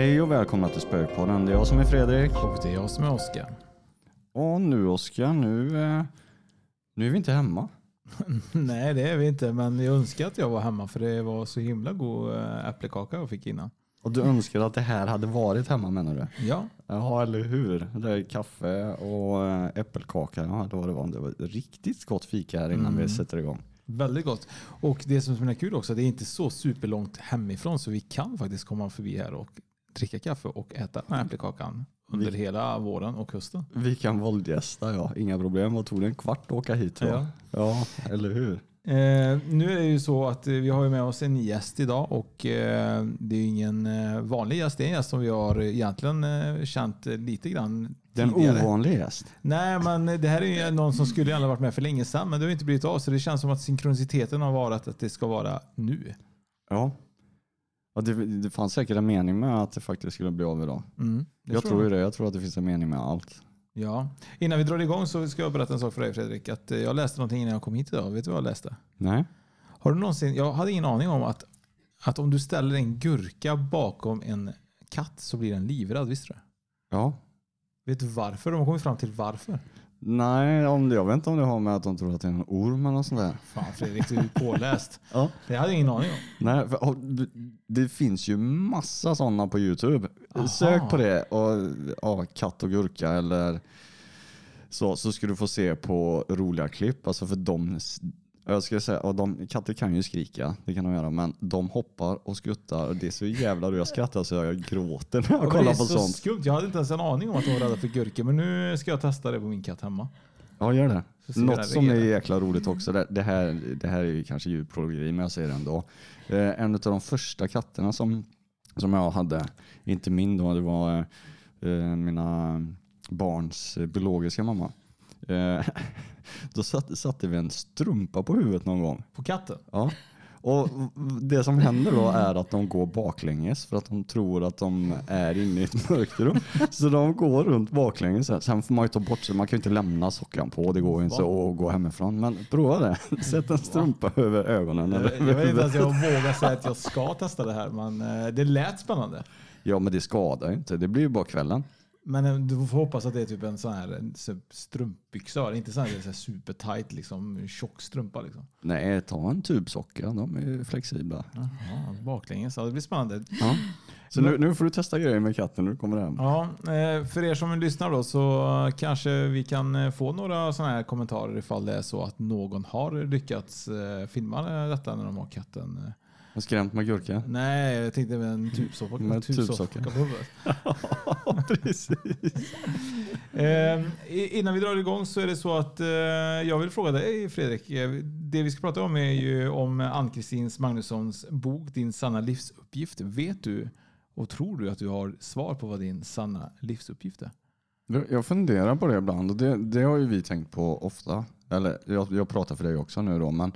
Hej och välkomna till Spökpodden. Det är jag som är Fredrik. Och det är jag som är Oskar. Och nu Oskar, nu, eh, nu är vi inte hemma. Nej det är vi inte, men jag önskar att jag var hemma för det var så himla god eh, äppelkaka jag fick innan. Och du önskar att det här hade varit hemma menar du? Ja. Jaha, eller hur? Det är kaffe och eh, äppelkaka. Ja, då var det, var, det var riktigt gott fika här innan Mm. vi sätter igång. Väldigt gott. Och det som är kul också, det är inte så superlångt hemifrån så vi kan faktiskt komma förbi här och dricka kaffe och äta den här äppelkakan under Vi- hela våren och hösten. Vi kan våldgästa, ja. Inga problem. Vad tog det en kvart att åka hit? Va? Ja. ja, eller hur? Eh, nu är det ju så att eh, vi har med oss en gäst idag och eh, det är ju ingen eh, vanlig gäst. Det är en gäst som vi har egentligen eh, känt eh, lite grann Det är en tidigare. ovanlig gäst. Nej, men det här är ju någon som skulle gärna varit med för länge sedan, men det har inte blivit av. Så det känns som att synkroniciteten har varit att det ska vara nu. Ja. Ja det, det fanns säkert en mening med att det faktiskt skulle bli av idag. Mm, Jag tror ju det. Jag tror att det finns en mening med allt. Ja. Innan vi drar igång så ska jag berätta en sak för dig Fredrik. Att eh, jag läste någonting innan jag kom hit idag. Vet du vad jag läste? Nej? Har du någonsin, jag hade ingen aning om att, att om du ställer en gurka bakom en katt så blir den livrädd. Visste du det? Ja. Vet du varför? De har kommit fram till varför. Nej, om jag vet inte om det har med att de tror att det är en orm eller något sånt där. Fan Fredrik, du är påläst. Ja. Det hade jag ingen aning om. Nej, för, det finns ju massa sådana på Youtube. Aha. Sök på det och ja, katt och gurka eller så, så ska du få se på roliga klipp. Alltså för de, jag ska säga, och de, katter kan ju skrika, det kan de göra, men de hoppar och skuttar och det är så jävla roligt. Jag skrattar så jag gråter när jag Ja, kollar det är på så sånt. skumt. Jag hade inte ens en aning om att de var rädda för gurkor. Men nu ska jag testa det på min katt hemma. Ja, gör det. Något som är jäkla roligt också, det, det, här, det här är ju kanske djurplågeri, men jag säger det ändå. Eh, en av de första katterna som, som jag hade, inte min då, det var eh, mina barns eh, biologiska mamma. Eh, då satte, satte vi en strumpa på huvudet någon gång. På katten? Ja. Och det som händer då är att de går baklänges för att de tror att de är inne i ett mörkt rum. Så de går runt baklänges. Sen får man ju ta bort sig. Man kan ju inte lämna sockan på. Det går ju inte att gå hemifrån. Men prova det. Sätt en strumpa över ögonen. Jag, Eller jag vet inte ens jag vågar säga att jag ska testa det här. Men eh, det lät spännande. Ja men det skadar ju inte. Det blir ju bara kvällen. Men eh, du får hoppas att det är typ en sån här strumpbyxa. Inte sån här, så här supertight liksom, tjock strumpa. Liksom. Nej, ta en tubsocka. De är flexibla. Jaha, baklänges. Ja, det blir spännande. Ja. Så nu, nu får du testa grejer med katten när du kommer hem. Ja, eh, för er som lyssnar då så kanske vi kan eh, få några sådana här kommentarer ifall det är så att någon har lyckats eh, filma detta när de har katten. Har skrämt med gurka. Nej, jag tänkte med en tubsocka Med en tubsocka på huvudet. Precis. Eh, innan vi drar igång så är det så att eh, jag vill fråga dig Fredrik. Eh, Det vi ska prata om är ju om Ann-Kristin Magnussons bok Din sanna livsuppgift. Vet du och tror du att du har svar på vad din sanna livsuppgift är? Jag- Jag funderar på det ibland och det, det har ju vi tänkt på ofta. Eller jag, jag pratar för dig också nu då, men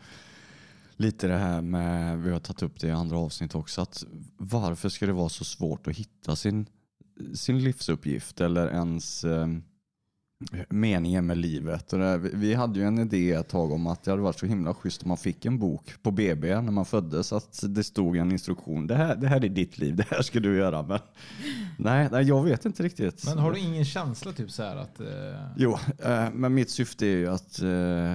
lite det här med, vi har tagit upp det i andra avsnitt också, att varför ska det vara så svårt att hitta sin, sin livsuppgift eller ens, eh, meningen med livet. Vi hade ju en idé ett tag om att det hade varit så himla schysst om man fick en bok på BB när man föddes. Att det stod en instruktion. Det här, det här är ditt liv, det här ska du göra. Men, nej, nej, jag vet inte riktigt. Men har du ingen känsla typ så här att... Eh... Jo, eh, men mitt syfte är ju att eh,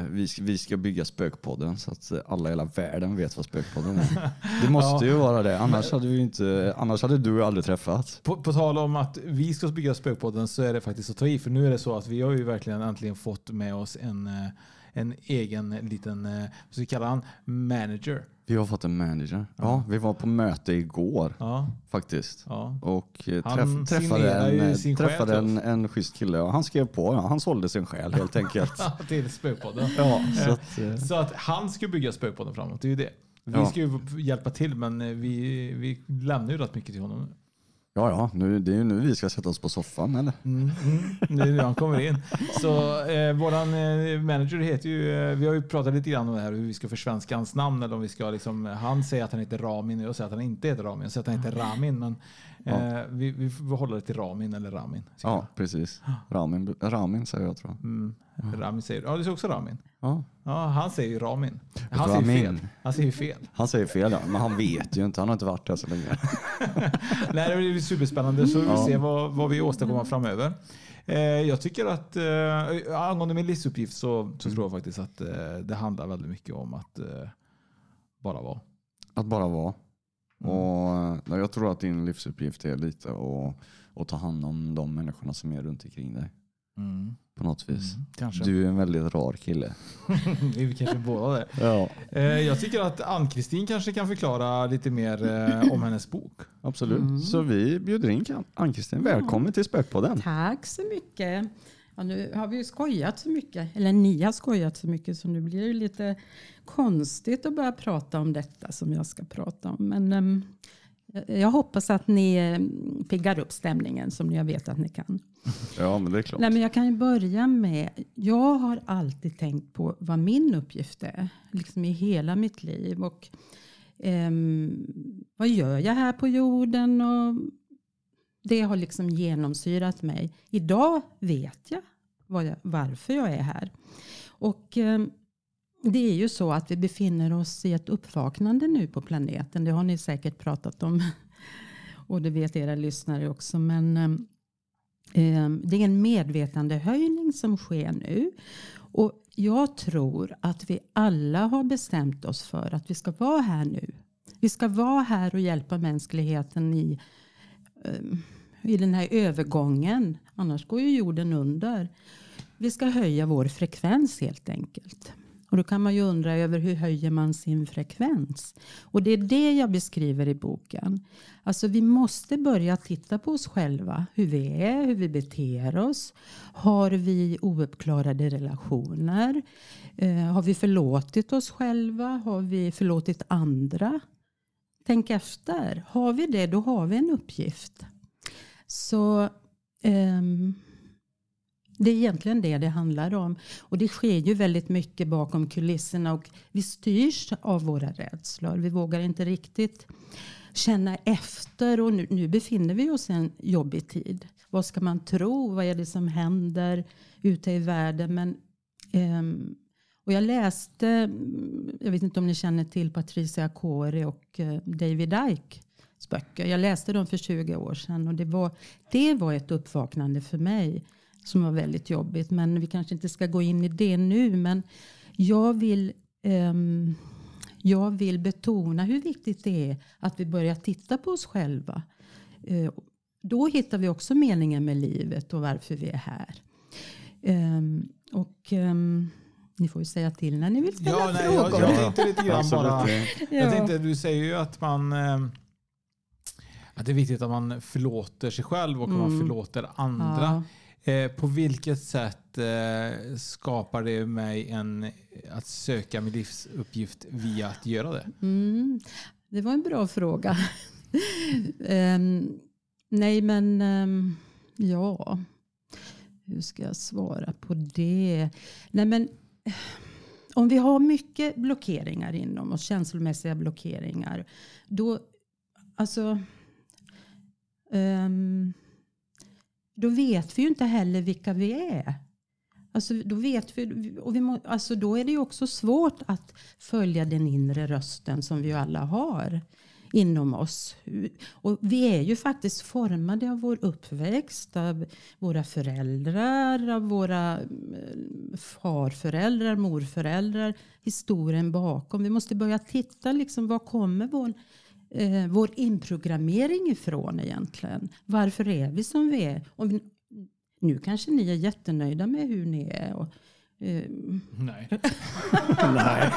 vi, vi ska bygga Spökpodden så att alla i hela världen vet vad Spökpodden är. Det måste ja. ju vara det, annars hade, vi inte, annars hade du aldrig träffat. På, på tal om att vi ska bygga Spökpodden så är det faktiskt att ta i, för nu är det så att vi har ju verkligen äntligen fått med oss en, eh, en egen liten, eh, vad ska vi kalla han, manager. Vi har fått en manager. Ja, vi var på möte igår ja. faktiskt. Ja. Och eh, träff, träffade, en, träffade en, en schysst kille och han skrev på. Ja, han sålde sin själ helt enkelt. Till Spökpodden. Ja, så, att, så att han ska bygga Spökpodden framåt, det är ju det. Vi ska ju hjälpa till men vi, vi lämnar ju rätt mycket till honom. Ja, ja, nu, det är ju nu vi ska sätta oss på soffan eller? Mm, mm, det är nu han kommer in. Så eh, våran eh, manager heter ju, eh, vi har ju pratat lite grann om det här hur vi ska försvenska hans namn eller om vi ska liksom, han säger att han heter Ramin och jag säger att han inte heter Ramin. Jag säger att han heter Ramin men ja. vi, vi får hålla det till Ramin eller Ramin. Ja, jag. precis. Ramin, Ramin säger jag tror jag. Mm. Ramin säger, ja du säger också Ramin. Ja. ja han säger ju Ramin. Han Ramin. säger fel. Han säger fel. Han säger fel ja, men han vet ju inte. Han har inte varit där så länge. Nej, det blir superspännande så vi får se vad, vad vi åstadkommer framöver. Eh, jag tycker att eh, angående min livsuppgift så, så tror jag faktiskt att eh, det handlar väldigt mycket om att eh, bara vara. Att bara vara. Mm. Och Jag tror att din livsuppgift är lite att, att ta hand om de människorna som är runt omkring dig. Mm. På något vis. Mm, du är en väldigt rar kille. vi är kanske båda det. Ja. Eh, jag tycker att Ann-Kristin kanske kan förklara lite mer eh, om hennes bok. Absolut. Mm. Så vi bjuder in Ann-Kristin. Välkommen ja. till Spökpodden. Tack så mycket. Ja, nu har vi ju skojat så mycket, eller ni har skojat så mycket så nu blir det lite konstigt att börja prata om detta som jag ska prata om. Men um, jag hoppas att ni eh, piggar upp stämningen som jag vet att ni kan. Ja, men det är klart. Nej, men jag kan ju börja med, jag har alltid tänkt på vad min uppgift är. Liksom i hela mitt liv. Och um, vad gör jag här på jorden? Och det har liksom genomsyrat mig. Idag vet jag, jag varför jag är här. Och eh, det är ju så att vi befinner oss i ett uppvaknande nu på planeten. Det har ni säkert pratat om. Och det vet era lyssnare också. Men eh, det är en medvetandehöjning som sker nu. Och jag tror att vi alla har bestämt oss för att vi ska vara här nu. Vi ska vara här och hjälpa mänskligheten i, eh, i den här övergången. Annars går ju jorden under. Vi ska höja vår frekvens helt enkelt. Och då kan man ju undra över hur höjer man sin frekvens? Och det är det jag beskriver i boken. Alltså vi måste börja titta på oss själva. Hur vi är, hur vi beter oss. Har vi ouppklarade relationer? Eh, har vi förlåtit oss själva? Har vi förlåtit andra? Tänk efter. Har vi det, då har vi en uppgift. Så... um, det är egentligen det det handlar om. Och det sker ju väldigt mycket bakom kulisserna och vi styrs av våra rädslor. Vi vågar inte riktigt känna efter och nu, nu befinner vi oss i en jobbig tid. Vad ska man tro? Vad är det som händer ute i världen? Men, um, och jag läste, jag vet inte om ni känner till Patricia Kori och eh, David Icke böcker. Jag läste dem för 20 år sedan och det var, det var ett uppvaknande för mig som var väldigt jobbigt. Men vi kanske inte ska gå in i det nu. Men jag vill, um, jag vill betona hur viktigt det är att vi börjar titta på oss själva. Uh, då hittar vi också meningen med livet och varför vi är här. Um, och um, ni får ju säga till när ni vill ställa ja, nej, frågor. Jag, jag tänkte lite grann bara. Jag tänkte, du säger ju att man att det är viktigt att man förlåter sig själv och mm. man förlåter andra. Ja. Eh, på vilket sätt eh, skapar det mig en, att söka min livsuppgift via att göra det? Mm, det var en bra fråga. um, nej men um, ja, hur ska jag svara på det? Nej men om vi har mycket blockeringar inom oss, känslomässiga blockeringar, då alltså Ehm, då vet vi ju inte heller vilka vi är. Alltså, då, vet vi, och vi må, alltså, då är det ju också svårt att följa den inre rösten som vi alla har inom oss. Och vi är ju faktiskt formade av vår uppväxt, av våra föräldrar, av våra eh, farföräldrar, morföräldrar, historien bakom. Vi måste börja titta liksom var kommer vår, eh, vår inprogrammering ifrån egentligen? Varför är vi som vi är? Och nu kanske ni är jättenöjda med hur ni är. Och, eh, Nej. Nej.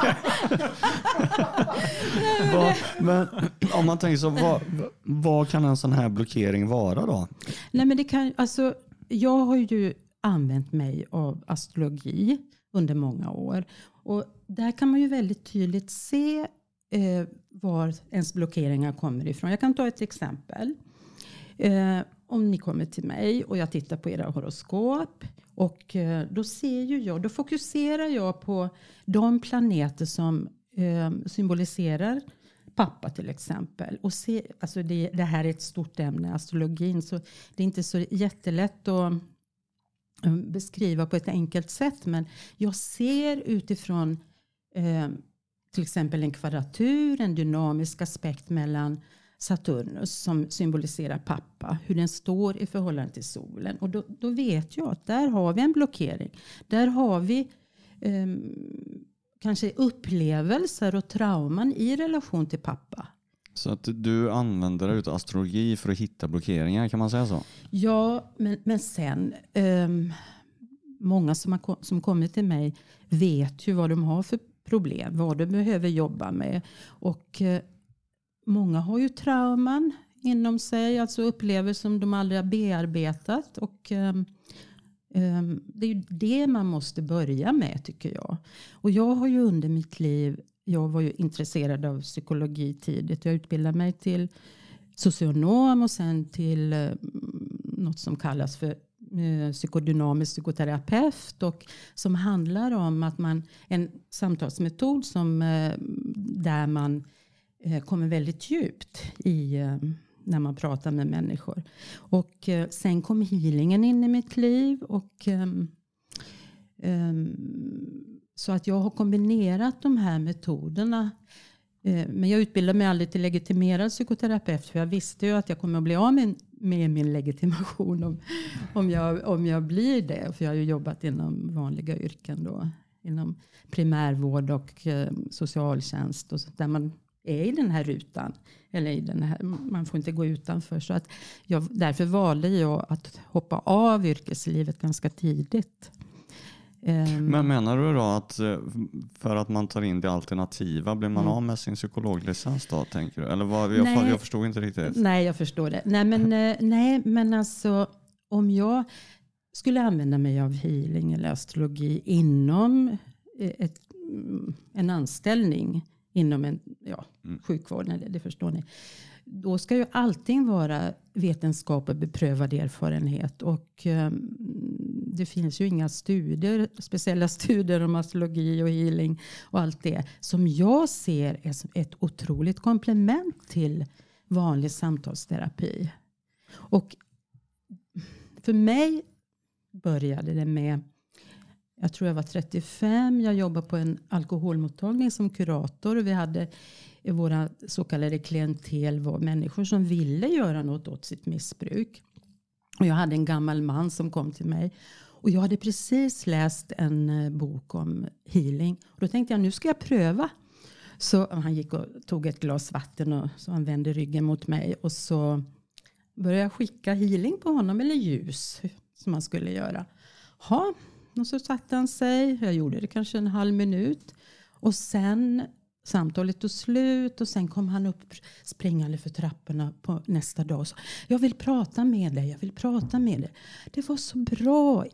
vad, men om man tänker så, vad, vad kan en sån här blockering vara då? Nej, men det kan, alltså, jag har ju använt mig av astrologi under många år. Och där kan man ju väldigt tydligt se eh, var ens blockeringar kommer ifrån. Jag kan ta ett exempel. Eh, om ni kommer till mig och jag tittar på era horoskop och eh, då ser ju jag, då fokuserar jag på de planeter som eh, symboliserar pappa till exempel. Och se, alltså det, det, här är ett stort ämne, astrologin, så det är inte så jättelätt att eh, beskriva på ett enkelt sätt. Men jag ser utifrån eh, till exempel en kvadratur, en dynamisk aspekt mellan Saturnus som symboliserar pappa, hur den står i förhållande till solen. Och då, då vet jag att där har vi en blockering. Där har vi um, kanske upplevelser och trauman i relation till pappa. Så att du använder dig av astrologi för att hitta blockeringar, kan man säga så? Ja, men, men sen um, många som, har, som kommit till mig vet ju vad de har för problem, vad du behöver jobba med. Och eh, Många har ju trauman inom sig, alltså upplevelser som de aldrig har bearbetat. Och, ehm, ehm, det är ju det man måste börja med tycker jag. Och jag har ju under mitt liv, jag var ju intresserad av psykologi tidigt. Jag utbildade mig till socionom och sen till eh, något som kallas för psykodynamisk psykoterapeut och som handlar om att man en samtalsmetod som eh, där man eh, kommer väldigt djupt i eh, när man pratar med människor. Och sen kom healingen in i mitt liv. Och, ehm, ehm, så att jag har kombinerat de här metoderna. Men jag utbildade mig aldrig till legitimerad psykoterapeut. För jag visste ju att jag kommer att bli av med, med min legitimation om, om, jag, om jag blir det. För jag har ju jobbat inom vanliga yrken då. Inom primärvård och eh, socialtjänst. Och så, där man är i den här rutan. Eller i den här, man får inte gå utanför. Så att jag, därför valde jag att hoppa av yrkeslivet ganska tidigt. Ehm. Men menar du då att eh, för att man tar in det alternativa blir man mm. av med sin psykologlicens då? Tänker du? Eller vad, jag, nej, jag förstod inte riktigt. Nej, jag förstår det. Nej, men, eh, nej, men alltså om jag skulle använda mig av healing eller astrologi inom eh, ett, mm, en anställning inom en ja, mm. sjukvården, det förstår ni. Då ska ju allting vara vetenskap och beprövad erfarenhet. Och um, det finns ju inga studier, speciella studier om astrologi och healing och allt det. Som jag ser är ett otroligt komplement till vanlig samtalsterapi. Och för mig började det med jag tror jag var 35. Jag jobbade på en alkoholmottagning som kurator. Och vi hade eh, våra så kallade klientel var människor som ville göra något åt sitt missbruk. Och jag hade en gammal man som kom till mig. Och jag hade precis läst en eh, bok om healing. Och då tänkte jag nu ska jag pröva. Så han gick och tog ett glas vatten och så han vände ryggen mot mig. Och så började jag skicka healing på honom, eller ljus som man skulle göra. Ha, och så satte han sig. Jag gjorde det kanske en halv minut. Och sen samtalet tog slut och sen kom han upp springande för trapporna på nästa dag och sa jag vill prata med dig, jag vill prata med dig. Det var så bra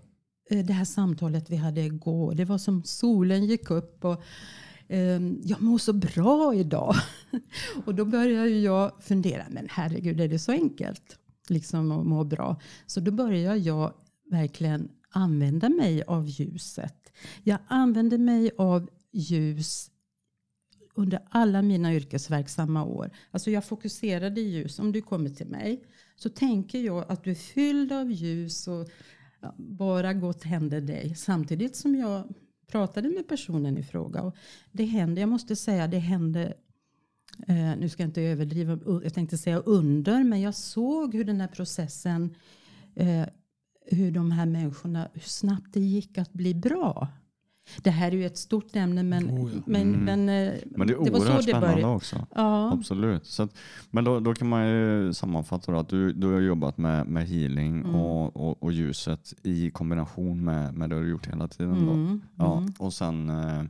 eh, det här samtalet vi hade igår. Det var som solen gick upp och ehm, jag mår så bra idag. och då började jag fundera, men herregud är det så enkelt? Liksom att må bra. Så då började jag verkligen använda mig av ljuset. Jag använde mig av ljus under alla mina yrkesverksamma år. Alltså jag fokuserade ljus. Om du kommer till mig så tänker jag att du är fylld av ljus och bara gott händer dig. Samtidigt som jag pratade med personen i fråga. Och det hände, jag måste säga, det hände Eh, nu ska jag inte överdriva, jag tänkte säga under, men jag såg hur den här processen, eh, hur de här människorna, hur snabbt det gick att bli bra. Det här är ju ett stort ämne men, Oh ja. men, Mm. men, eh, Men det är det var så det började. också. Ja. Absolut. Så att, men då, då kan man ju sammanfatta att du, du har jobbat med, med healing Mm. och, och, och ljuset i kombination med, med det du har gjort hela tiden. Mm, Då. Ja, mm. och sen, eh,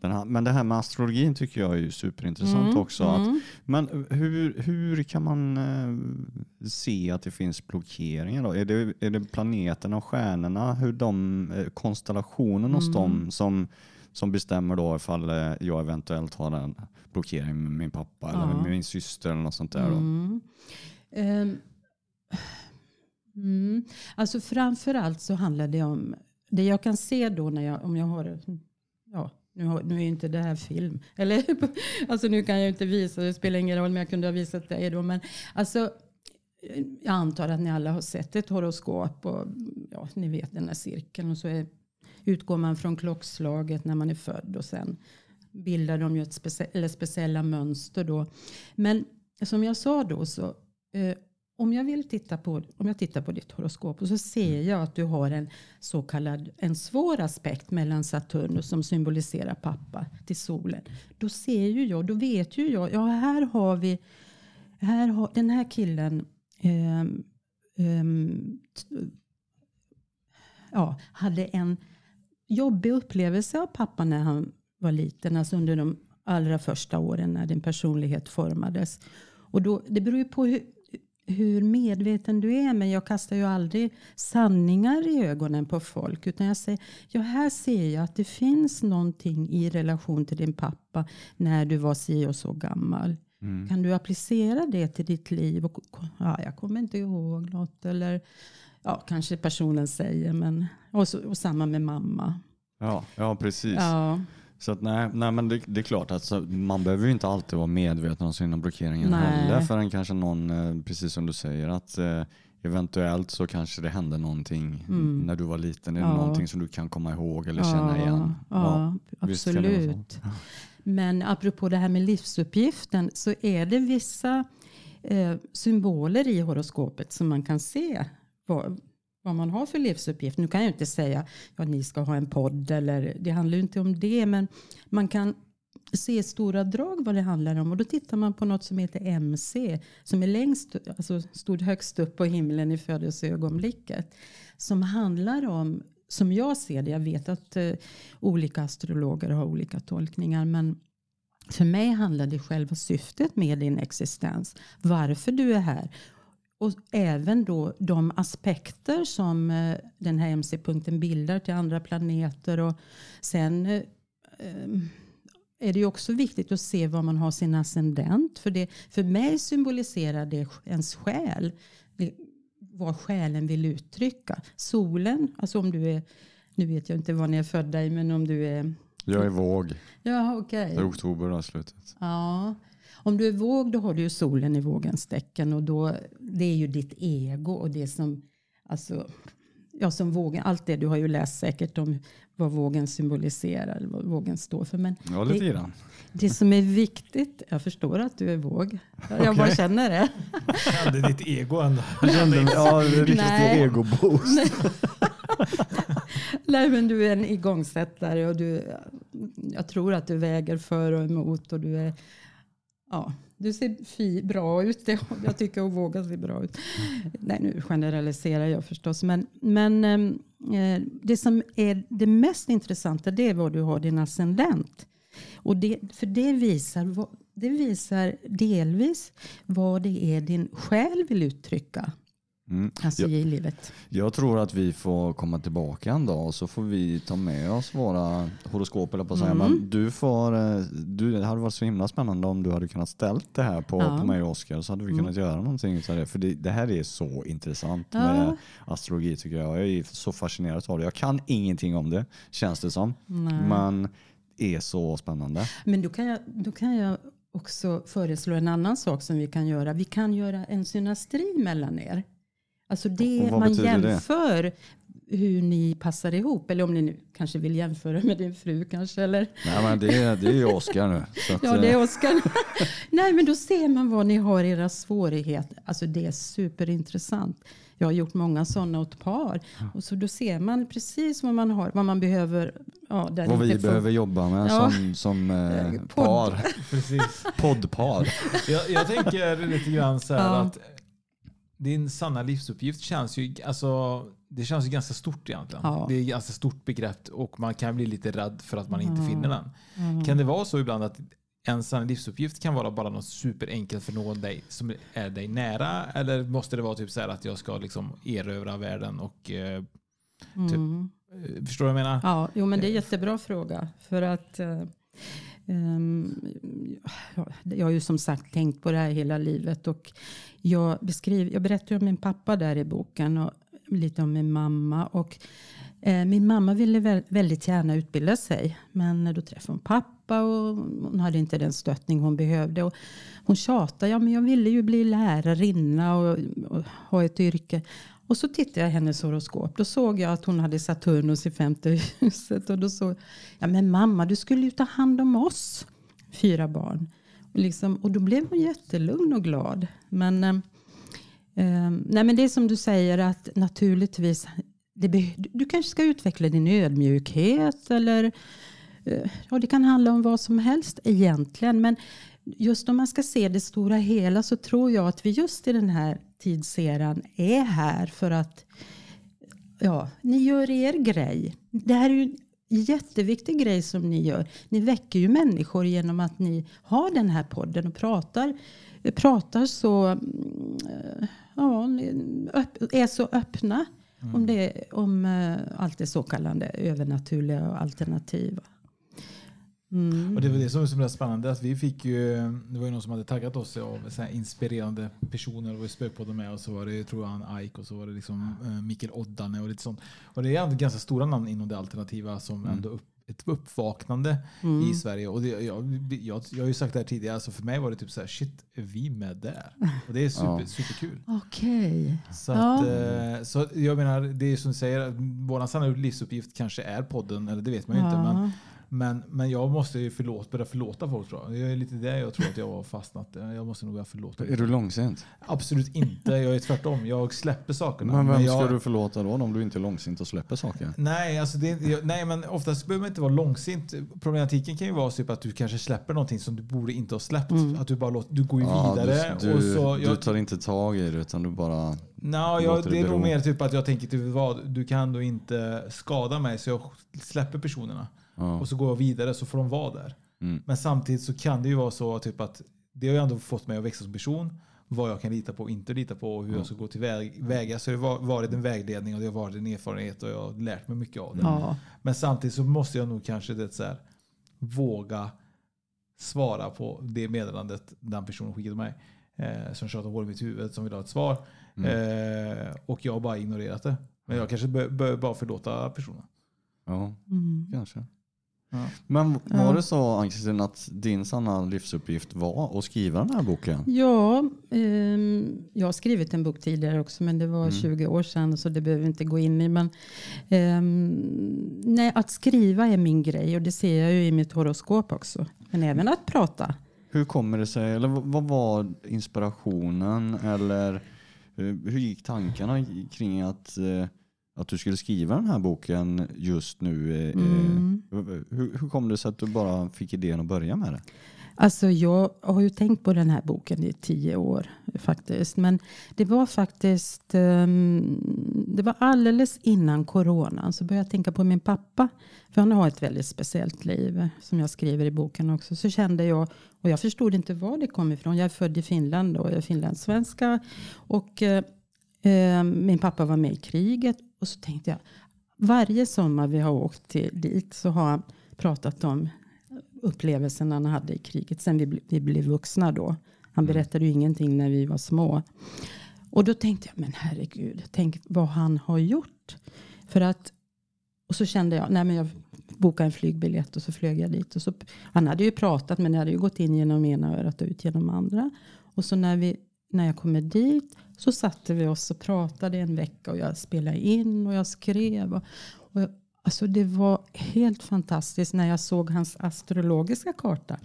den men det här med astrologin tycker jag är superintressant Mm, också. Att, mm. men hur, hur kan man eh, se att det finns blockeringar? Då? Är, det, är det planeterna och stjärnorna, hur de, eh, konstellationen hos Mm. dem som, som bestämmer då ifall eh, jag eventuellt har en blockering med min pappa eller Ja. med min syster eller något sånt där. Då. Mm. Alltså framför allt så handlar det om det jag kan se då när jag, om jag har ja, nu, har, nu är ju inte det här film. Eller, alltså nu kan jag ju inte visa, det spelar ingen roll men jag kunde ha visat dig då. Men alltså, jag antar att ni alla har sett ett horoskop och ja, ni vet den här cirkeln. Och så är, utgår man från klockslaget när man är född och sen bildar de ju ett specie, eller speciella mönster då. Men som jag sa då så eh, om jag vill titta på, om jag tittar på ditt horoskop och så ser jag att du har en så kallad en svår aspekt mellan Saturnus som symboliserar pappa till solen. Då ser ju jag, då vet ju jag, ja här har vi, här har, den här killen ehm, t- ja, hade en jobbig upplevelse av pappa när han var liten, alltså under de allra första åren när din personlighet formades. Och då, det beror ju på hur, hur medveten du är, men jag kastar ju aldrig sanningar i ögonen på folk. Utan jag säger, ja här ser jag att det finns någonting i relation till din pappa när du var si och så gammal. Mm. Kan du applicera det till ditt liv? Och, ja, jag kommer inte ihåg något. Eller ja, kanske personen säger. Men, och, så, och samma med mamma. Ja, ja, precis. Ja. Så att, nej, nej, men det, det är klart att så, man behöver ju inte alltid vara medveten om sina blockeringar Nej. heller förrän kanske någon, eh, precis som du säger, att eh, eventuellt så kanske det hände någonting Mm. när du var liten. Är det Ja. någonting som du kan komma ihåg eller känna igen? Ja, det så. absolut. Men apropå det här med livsuppgiften så är det vissa eh, symboler i horoskopet som man kan se vad man har för livsuppgift. Nu kan jag inte säga att ni ska ha en podd eller det handlar ju inte om det men man kan se i stora drag vad det handlar om och då tittar man på något som heter MC som är längst, alltså stod högst upp på himlen i födelseögonblicket som handlar om som jag ser det, jag vet att eh, olika astrologer har olika tolkningar men för mig handlar det själva syftet med din existens. Varför du är här. Och även då de aspekter som eh, den här MC-punkten bildar till andra planeter. Och sen eh, eh, är det ju också viktigt att se vad man har sin ascendent. För, det, för mig symboliserar det ens själ. Vad själen vill uttrycka. Solen, alltså om du är, nu vet jag inte vad ni är födda i, men om du är Jag är våg. Ja, okej. Det är oktober slutet. Ja. Om du är våg då har du ju solen i vågens tecken och då, det är ju ditt ego och det som, alltså, ja som vågen, allt det du har ju läst säkert om vad vågen symboliserar, eller vad vågen står för. Men Ja, lite det, grann. det som är viktigt, jag förstår att du är våg, jag bara Okej. känner det. Ja, det är ditt ego ändå. Ja, det är riktigt Nej. egoboost. Nej men du är en igångsättare och du, jag tror att du väger för och emot och du är, ja, du ser fi, bra ut. Jag tycker att våga se bra ut. Nej nu generaliserar jag förstås. Men, men ehm, eh, det som är det mest intressanta det är vad du har din ascendent. Och det, för det visar, det visar delvis vad det är din själ vill uttrycka. Mm. Alltså Jag, i livet. jag tror att vi får komma tillbaka en dag och så får vi ta med oss våra horoskop eller på. Mm. Men du får, eh, du, det hade varit så himla spännande om du hade kunnat ställt det här på, Ja. på mig och Oskar så hade vi Mm. kunnat göra någonting utav det. För det, det här är så intressant Ja. med astrologi tycker jag. Jag är så fascinerad av det. Jag kan ingenting om det känns det som. Nej. Men det är så spännande. Men då kan, jag, då kan jag också föreslå en annan sak som vi kan göra. Vi kan göra en synastri mellan er. Alltså det man betyder det? jämför hur ni passar ihop. Eller om ni nu kanske vill jämföra med din fru kanske. Eller? Nej, men det, är- det är ju Oskar nu. Så att, Ja, det är eh, Oskar. Nej, men då ser man vad ni har era svårigheter. Alltså det är superintressant. Jag har gjort många sådana åt par. Och så då ser man precis vad man har, vad man behöver. Ja, där vad vi får- behöver jobba med Ja. som, som eh, Podd. par. Precis. Poddpar. Jag, jag tänker lite grann så här Ja. att din sanna livsuppgift känns ju, alltså, det känns ju ganska stort egentligen. Ja. Det är ett ganska stort begrepp och man kan bli lite rädd för att man inte Ja. finner den. Ja. Kan det vara så ibland att en sann livsuppgift kan vara bara något superenkelt för någon dig, som är dig nära? Eller måste det vara typ så här att jag ska liksom erövra världen och eh, typ, Mm. eh, förstår du vad jag menar? Ja, jo, men det är en jättebra fråga. För att eh, Ehm, jag har ju som sagt tänkt på det här hela livet. Och jag, beskriver, jag berättar om min pappa där i boken och lite om min mamma. Och, eh, min mamma ville väldigt gärna utbilda sig. Men då träffade hon pappa och hon hade inte den stöttning hon behövde. Och hon tjatade, ja men jag ville ju bli lärarinna och, och ha ett yrke. Och så tittade jag i hennes horoskop. Då såg jag att hon hade Saturnus i femte huset. Och då såg ja men mamma du skulle ju ta hand om oss. Fyra barn. Och, liksom, och då blev hon jättelugn och glad. Men, eh, eh, nej men det är som du säger att naturligtvis. Det du- du kanske ska utveckla din ödmjukhet. Eller eh, ja, det kan handla om vad som helst egentligen. Men just om man ska se det stora hela så tror jag att vi just i den här tidseran är här för att ja, ni gör er grej. Det här är ju en jätteviktig grej som ni gör. Ni väcker ju människor genom att ni har den här podden och pratar, pratar så, mm, eh, ja, är så öppna om, det, om eh, allt det så kallade övernaturliga och alternativa. Mm. Och det var det som var så spännande. Att vi fick ju, det var ju någon som hade taggat oss av så här inspirerande personer. Det var ju Spökpodden med och så var det tror jag han Ike och så var det liksom eh, Mikael Oddane och lite sånt. Och det är ändå ganska stora namn inom det alternativa som ändå upp, ett uppvaknande Mm. i Sverige. Och det, jag, jag, jag har ju sagt det här tidigare, alltså för mig var det typ så här, shit, är vi med där? Och det är super, Ja. superkul. Okej. Så, Ja. att, eh, så jag menar, det är som du säger, vår sanna livsuppgift kanske är podden, eller det vet man ju inte. Ja. Men, men, men jag måste ju förlåt, börja förlåta folk tror jag. Det är lite det jag tror att jag har fastnat. Jag måste nog börja förlåta. Är du långsint? Absolut inte, jag är tvärtom. Jag släpper sakerna. Men vem jag, ska du förlåta då om du inte är långsint och släpper saker? Nej, alltså det, jag, nej, men oftast behöver man inte vara långsint. Problematiken kan ju vara typ att du kanske släpper någonting som du borde inte ha släppt. Mm. Att du bara låter, du går ju Ja, vidare. du, och du, så, du jag, tar inte tag i det utan du bara... Nå, jag, det det är nog mer typ att jag tänker typ vad, du kan då inte skada mig så jag släpper personerna. Och så går jag vidare så får de vara där. Mm. Men samtidigt så kan det ju vara så typ att det har ju ändå fått mig att växa som person. Vad jag kan lita på och inte lita på och hur Ja. jag ska gå till väg, väga. Så det har varit en vägledning och det har varit en erfarenhet och jag har lärt mig mycket av det. Ja. Men samtidigt så måste jag nog kanske det så här, våga svara på det meddelandet den personen skickade mig. Eh, som tjatar hål i mitt huvud som vill ha ett svar. Eh, och jag har bara ignorerat det. Men jag kanske bör, bör bara förlåta personen. Ja, Mm. kanske. Ja. Men var det så Ann-Kristin att din sanna livsuppgift var att skriva den här boken? Ja, ehm, jag har skrivit en bok tidigare också men det var Mm. 20 år sedan så det behöver vi inte gå in i. Men, ehm, nej, att skriva är min grej och det ser jag ju i mitt horoskop också. Men även att prata. Hur kommer det sig, eller vad var inspirationen eller eh, hur gick tankarna kring att, eh, att du skulle skriva den här boken just nu? eh, Mm. eh, Hur, hur kom det sig att du bara fick idén att börja med det? Alltså jag har ju tänkt på den här boken i tio år faktiskt. Men det var faktiskt, ehm, det var alldeles innan coronan så började jag tänka på min pappa. För han har ett väldigt speciellt liv som jag skriver i boken också. Så kände jag, och jag förstod inte var det kom ifrån. Jag är född i Finland och jag är finlandssvenska. Och eh, eh, min pappa var med i kriget. Och så tänkte jag, varje sommar vi har åkt till, dit så har han pratat om upplevelsen han hade i kriget. Sen vi, vi blev vuxna då. Han berättade ju ingenting när vi var små. Och då tänkte jag, men herregud, tänk vad han har gjort. För att, och så kände jag, nej men jag bokade en flygbiljett och så flög jag dit. Och så, han hade ju pratat men det hade ju gått in genom ena örat och ut genom andra. Och så när vi när jag kommer dit så satte vi oss och pratade en vecka och jag spelade in och jag skrev. Och, och jag, alltså det var helt fantastiskt när jag såg hans astrologiska karta.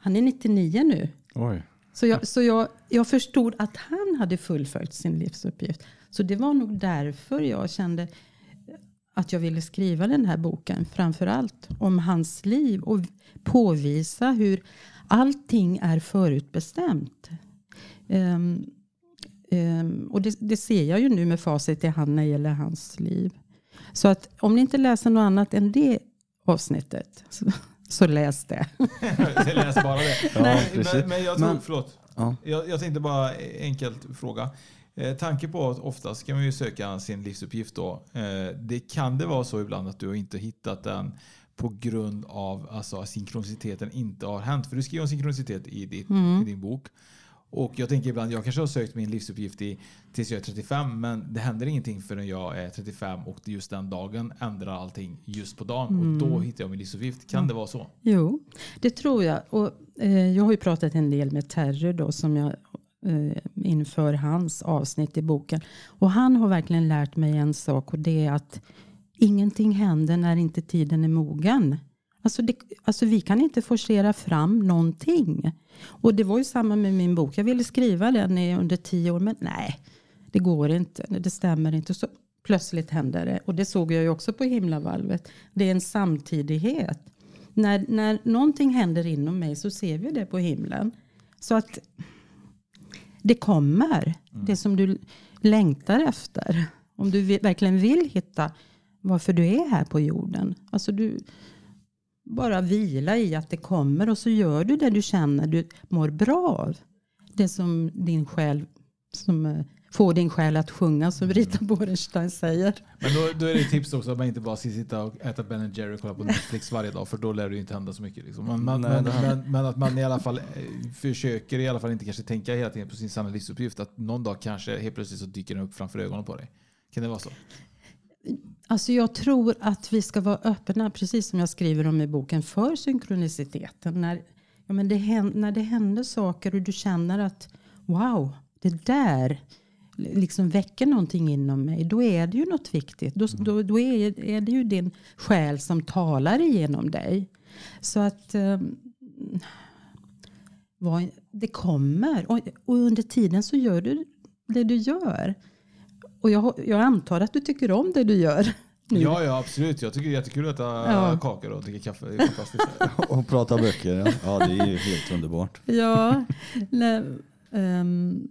Han är 99 nu. Oj. Så, jag, så jag, jag förstod att han hade fullföljt sin livsuppgift. Så det var nog därför jag kände att jag ville skriva den här boken. Framför allt om hans liv och påvisa hur allting är förutbestämt. Um, um, och det, det, ser jag ju nu med facit i hand när det gäller hans liv. Så att om ni inte läser något annat än det avsnittet så, så läs det. läs bara det. Ja, men, men, jag tror, Men- förlåt. Ja. Jag, jag tänkte bara enkelt fråga. Eh, tanke på att oftast kan man ju söka sin livsuppgift då. Eh, det kan det vara så ibland att du har inte hittat den på grund av alltså, att synkroniciteten inte har hänt. För du skriver om synkronicitet i, ditt, Mm. i din bok. Och jag tänker ibland, jag kanske har sökt min livsuppgift i, tills jag är 35 men det händer ingenting förrän jag är 35 och just den dagen ändrar allting just på dagen Mm. och då hittar jag min livsuppgift. Kan det vara så? Jo, det tror jag. Och, eh, jag har ju pratat en del med Terry då som jag eh, inför hans avsnitt i boken. Och han har verkligen lärt mig en sak och det är att ingenting händer när inte tiden är mogen. Alltså, det, alltså vi kan inte forcera fram någonting. Och det var ju samma med min bok. Jag ville skriva den i under tio år men nej, det går inte. Det stämmer inte. Så plötsligt händer det. Och det såg jag ju också på himlavalvet. Det är en samtidighet. När, när någonting händer inom mig så ser vi det på himlen. Så att det kommer. Det som du längtar efter. Om du verkligen vill hitta varför du är här på jorden. Alltså du bara vila i att det kommer och så gör du det du känner du mår bra av. Det som din själ som eh, får din själ att sjunga som Rita Borenstein säger. Men då, då är det tips också att man inte bara ska sitta och äta Ben Jerry och kolla på Netflix varje dag för då lär det ju inte hända så mycket. Liksom. Men, men, Nej, men, men, men att man i alla fall eh, försöker i alla fall inte kanske tänka hela tiden på sin sanna livsuppgift. Att någon dag kanske helt plötsligt så dyker den upp framför ögonen på dig. Kan det vara så? Alltså jag tror att vi ska vara öppna, precis som jag skriver om i boken, för synkroniciteten. När, ja, men det, hän- när det händer saker och du känner att wow, det där liksom väcker någonting inom mig. Då är det ju något viktigt. Då, då, då är, är det ju din själ som talar igenom dig. Så att ehm, vad, det kommer. Och, och under tiden så gör du det du gör. Och jag, jag antar att du tycker om det du gör. nu. Ja, ja absolut. Jag tycker det är jättekul att äta Ja. kakor och dricka kaffe. Det är fantastiskt. Och prata böcker. Ja. ja, det är ju helt underbart. Ja. Nej, ehm,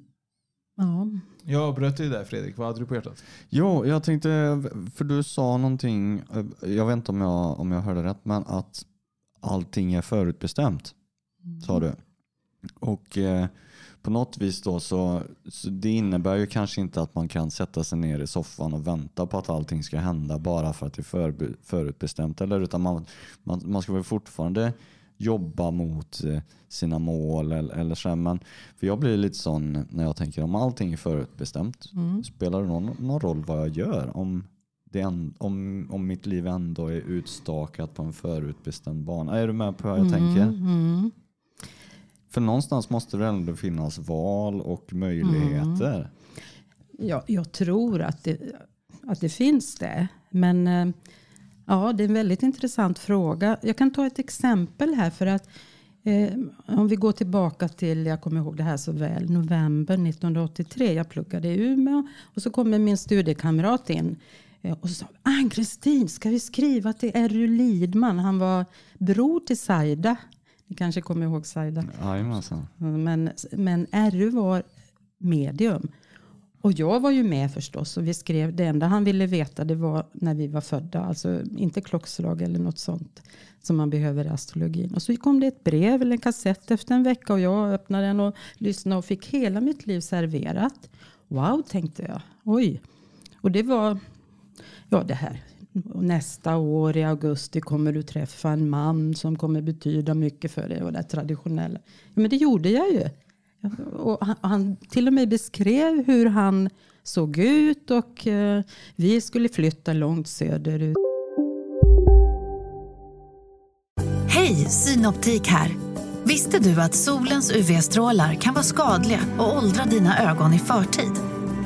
ja. Jag avbröt dig där Fredrik. Vad hade du på hjärtat? Jo, jag tänkte, för du sa någonting, jag vet inte om jag, om jag hörde rätt, men att allting är förutbestämt, sa du. Och eh, på något vis då så, så det innebär ju kanske inte att man kan sätta sig ner i soffan och vänta på att allting ska hända bara för att det är förbe- förutbestämt. Eller, utan man, man, man ska väl fortfarande jobba mot eh, sina mål eller, eller så. här. Men för jag blir lite sån när jag tänker om allting är förutbestämt. Mm. Spelar det någon, någon roll vad jag gör? Om, det en, om, om mitt liv ändå är utstakat på en förutbestämd bana. Är du med på vad jag tänker? Mm. För någonstans måste det ändå finnas val och möjligheter. Mm. Ja, jag tror att det, att det finns det. Men eh, ja, det är en väldigt intressant fråga. Jag kan ta ett exempel här för att eh, om vi går tillbaka till, jag kommer ihåg det här så väl, november 1983. Jag pluggade i Umeå och så kommer min studiekamrat in eh, och så sa Ann-Kristin, ska vi skriva till Erry Lidman? Han var bror till Saida. Ni kanske kommer ihåg Saida? Jajamensan. Men, men RU var medium. Och jag var ju med förstås. Och vi skrev, det enda han ville veta det var när vi var födda. Alltså inte klockslag eller något sånt. Som man behöver i astrologin. Och så kom det ett brev eller en kassett efter en vecka. Och jag öppnade den och lyssnade och fick hela mitt liv serverat. Wow tänkte jag. Oj. Och det var, ja det här. Och nästa år i augusti kommer du träffa en man som kommer betyda mycket för dig. Och det traditionella. Ja, men det gjorde jag ju. Och han, han till och med beskrev hur han såg ut och eh, vi skulle flytta långt söderut. Hej, Synoptik här. Visste du att solens UV-strålar kan vara skadliga och åldra dina ögon i förtid?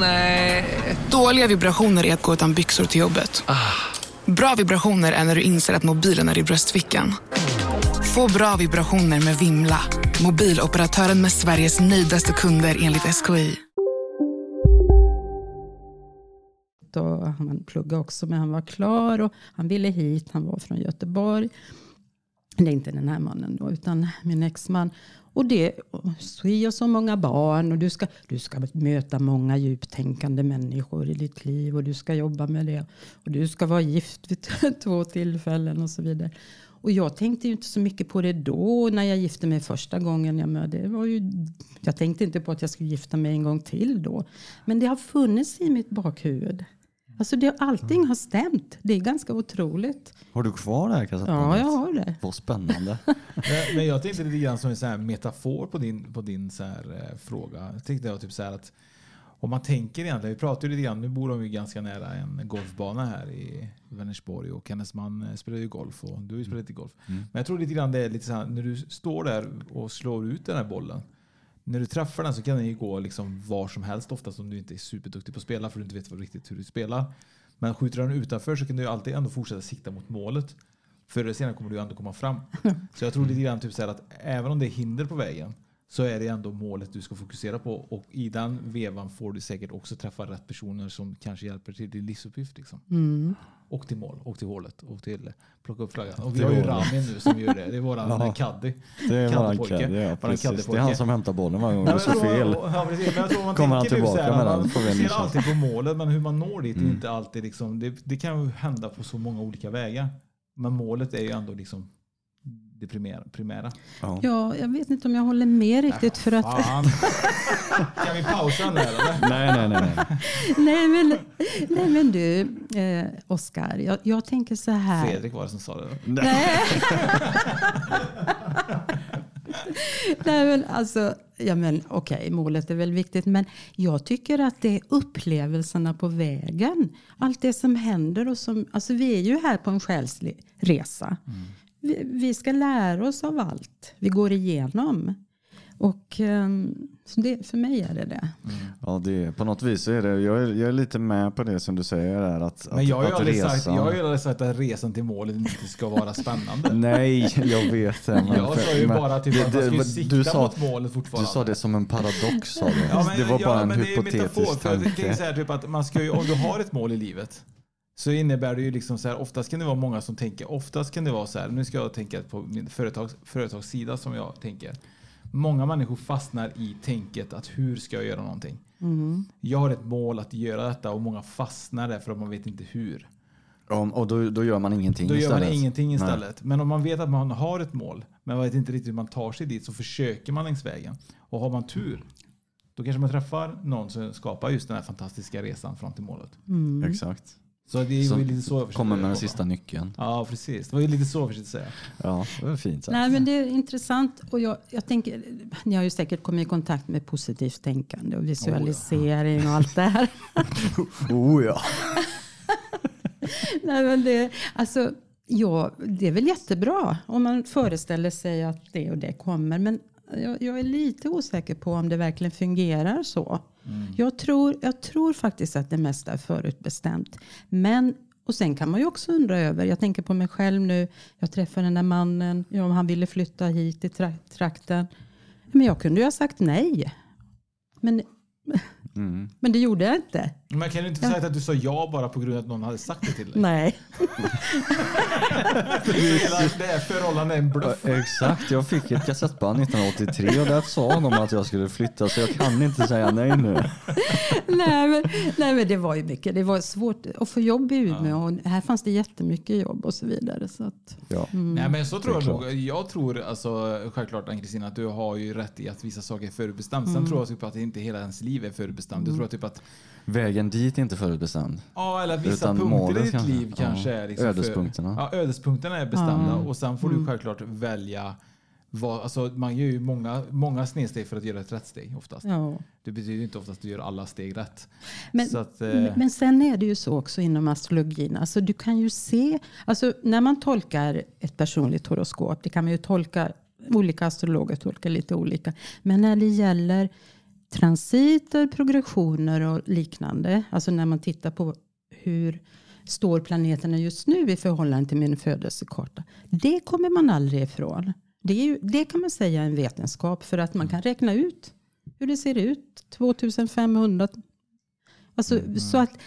Nej. Dåliga vibrationer är att gå utan byxor till jobbet. Bra vibrationer är när du inser att mobilen är i bröstfickan. Få bra vibrationer med Vimla. Mobiloperatören med Sveriges nöjdaste kunder enligt SKI. Och han pluggade också, men han var klar och han ville hit. Han var från Göteborg. Det är inte den här mannen då, utan min exman. Och det är och så många barn och du ska, du ska möta många djuptänkande människor i ditt liv och du ska jobba med det. Och du ska vara gift vid två tillfällen och så vidare. Och jag tänkte ju inte så mycket på det då när jag gifte mig första gången. Jag, med, det var ju, jag tänkte inte på att jag skulle gifta mig en gång till då. Men det har funnits i mitt bakhuvud. Alltså det, allting har stämt. Det är ganska otroligt. Har du kvar det här kassettbandet? Ja, jag har det. Vad spännande. men, men jag tänkte lite grann som en sån här metafor på din, på din så här, eh, fråga. Jag tänkte jag typ så här att om man tänker egentligen, vi pratar ju lite grann, nu bor de ju ganska nära en golfbana här i Vänersborg och hennes man eh, spelar ju golf och du har ju spelat lite golf. Mm. Men jag tror lite grann det är lite så här, när du står där och slår ut den här bollen. När du träffar den så kan den ju gå liksom var som helst oftast om du inte är superduktig på att spela för du inte vet vad riktigt hur du spelar. Men skjuter den utanför så kan du alltid ändå fortsätta sikta mot målet. Förr eller senare kommer du ändå komma fram. Så jag tror lite grann typ så här att även om det är hinder på vägen så är det ändå målet du ska fokusera på. Och i den vevan får du säkert också träffa rätt personer som kanske hjälper till din livsuppgift. Liksom. Mm. Och till mål, och till hålet, och till plocka upp flaggan. Och vi har ju Ramin nu som gör det. Det är våran Ja. caddy. Det är våran caddy, ja, precis. Det är han som hämtar bollen varje gång det jag tror- fel. Ja, precis. Men man Kommer han tillbaka så här, med den, Man får vi ser alltid på målet, men hur man når dit är Mm. inte alltid liksom, det, det kan ju hända på så många olika vägar. Men målet är ju ändå liksom det primära. primära. Ja, jag vet inte om jag håller med riktigt. för att... Kan vi pausa där eller? Nej, nej, nej. nej. nej, men, nej men du, eh, Oskar, jag, jag tänker så här. Fredrik var det som sa det. Nej. Nej men alltså, ja men okej, målet är väl viktigt. Men jag tycker att det är upplevelserna på vägen. Allt det som händer och som, alltså vi är ju här på en själslig resa. Vi, vi ska lära oss av allt vi går igenom. Och ehm, så det, för mig är det det. Ja, det på något vis är det, jag är, jag är lite med på det som du säger där. Att, Men jag har ju att, aldrig att sagt, jag har ju aldrig sagt att resan till målet inte ska vara spännande. Nej, jag vet men- Jag sa ju men bara typ det- att man det- ska ju du sikta sa- mot målet fortfarande. Du sa det som en paradox sa du. Ja, men, det var bara ja, en det är hypotetisk metafor, för Det är tanke. så här, typ att man ska ju, om du har ett mål i livet så innebär det ju liksom så här, oftast kan det vara många som tänker, oftast kan det vara så här, nu ska jag tänka på min företags, företagssida som jag tänker. Många människor fastnar i tänket att hur ska jag göra någonting? Mm. Jag har ett mål att göra detta och många fastnar där för att man vet inte hur. Om, och då, då gör man ingenting Då gör istället. man ingenting Nej. istället. Men om man vet att man har ett mål, men man vet inte riktigt hur man tar sig dit, så försöker man längs vägen. Och har man tur, då kanske man träffar någon som skapar just den här fantastiska resan fram till målet. Mm. Exakt. Så det är Som ju lite så jag kommer med den sista nyckeln. Ja, precis. Det var ju lite så jag försökte säga. Ja, det var fint sagt. Nej, men det är intressant. Och jag, jag tänker, ni har ju säkert kommit i kontakt med positivt tänkande och visualisering och allt det här. Oh ja. Nej, men det, alltså, ja, det är väl jättebra om man föreställer sig att det och det kommer. Men jag, jag är lite osäker på om det verkligen fungerar så. Mm. Jag, tror, jag tror faktiskt att det mesta är förutbestämt. Men, och sen kan man ju också undra över, jag tänker på mig själv nu. Jag träffade den där mannen, ja, om han ville flytta hit i trakten. Men jag kunde ju ha sagt nej. Men Mm. Men det gjorde jag inte. Men kan du inte säga att du sa ja bara på grund av att någon hade sagt det till dig? Nej. det här förhållandet är en bluff. Exakt, jag fick ett kassettband 1983 och där sa de att jag skulle flytta så jag kan inte säga nej nu. nej, men, nej men det var ju mycket. Det var svårt att få jobb i Umeå och här fanns det jättemycket jobb och så vidare. Så att, ja. mm. Nej men så tror är jag nog. Jag tror alltså självklart Ann-Kristina att du har ju rätt i att vissa saker är förutbestämt. Sen Mm. tror jag typ att inte hela ens liv är förutbestämt. Jag tror typ att Vägen dit är inte förutbestämd. Ja, eller vissa Utan punkter i ditt kanske. liv kanske Ja. är liksom Ödespunkterna. För, ja, ödespunkterna är bestämda Ja. och sen får du Mm. självklart välja vad, alltså man gör ju många, många snedsteg för att göra ett rätt steg oftast. Ja. Det betyder inte oftast att du gör alla steg rätt. Men, Så att, eh, men sen är det ju så också inom astrologin. Alltså du kan ju se, alltså när man tolkar ett personligt horoskop, det kan man ju tolka, olika astrologer tolkar lite olika. Men när det gäller transiter, progressioner och liknande, alltså när man tittar på hur står planeterna just nu i förhållande till min födelsekarta. Det kommer man aldrig ifrån. Det, ju, det kan man säga är en vetenskap för att man kan räkna ut hur det ser ut 2500 Alltså, så att,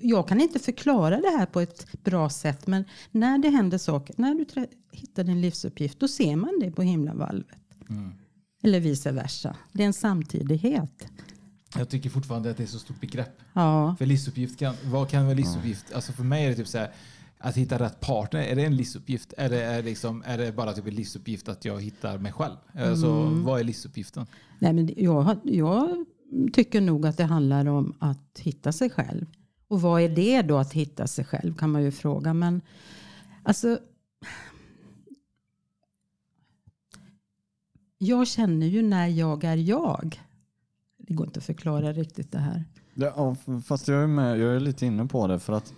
jag kan inte förklara det här på ett bra sätt. Men när det händer saker, när du hittar din livsuppgift, då ser man det på himlavalvet. Mm. Eller vice versa. Det är en samtidighet. Jag tycker fortfarande att det är så stort begrepp. Ja. För livsuppgift, kan, vad kan vara livsuppgift? Alltså för mig är det typ så här, att hitta rätt partner, är det en livsuppgift? Är det, är liksom, är det bara typ en livsuppgift att jag hittar mig själv? Alltså, Mm. vad är livsuppgiften? Nej, men jag, jag tycker nog att det handlar om att hitta sig själv. Och vad är det då att hitta sig själv kan man ju fråga. Men alltså. Jag känner ju när jag är jag. Det går inte att förklara riktigt det här. Ja, fast jag är, med, jag är lite inne på det för att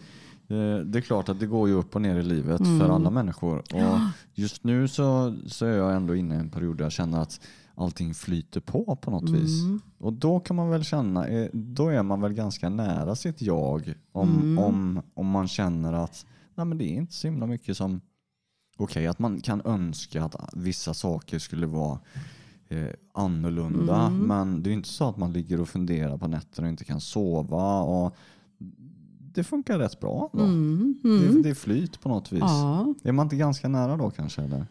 eh, det är klart att det går ju upp och ner i livet Mm. för alla människor. Och just nu så, så är jag ändå inne i en period där jag känner att allting flyter på på något vis. Mm. Och då kan man väl känna, eh, då är man väl ganska nära sitt jag om, Mm. om, om man känner att nej, men det är inte så himla mycket som Okej, att man kan önska att vissa saker skulle vara eh, annorlunda. Mm. Men det är inte så att man ligger och funderar på nätterna och inte kan sova. Och det funkar rätt bra då. Mm, Det, mm. det är flyt på något vis. Ja. Är man inte ganska nära då kanske? Eller,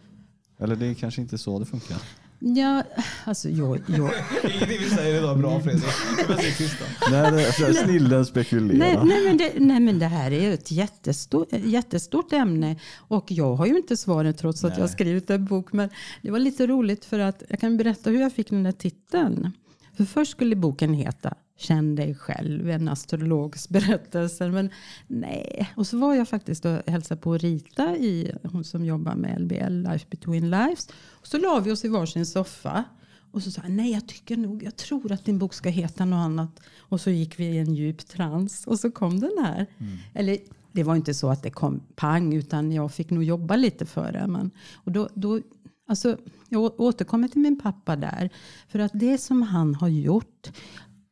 eller det är kanske inte så det funkar. Ja, alltså jag, jag, Ingenting vi säger idag är bra Fredrik. Tysta. Nej, det, det, snillen spekulerar. Nej, nej, men det, nej men det här är ju ett jättestort, jättestort ämne. Och jag har ju inte svaren trots att jag har Nej. skrivit en bok. Men det var lite roligt för att jag kan berätta hur jag fick den där titeln. För först skulle boken heta Känn dig själv, en astrologs berättelse. Men nej. Och så var jag faktiskt och hälsade på Rita, i, hon som jobbar med LBL, Life Between Lives. Och så la vi oss i varsin soffa. Och så sa jag, nej jag tycker nog, jag tror att din bok ska heta något annat. Och så gick vi i en djup trans och så kom den här. Eller det var inte så att det kom pang utan jag fick nog jobba lite för det. Men, och då, då, alltså, jag återkommer till min pappa där. För att det som han har gjort,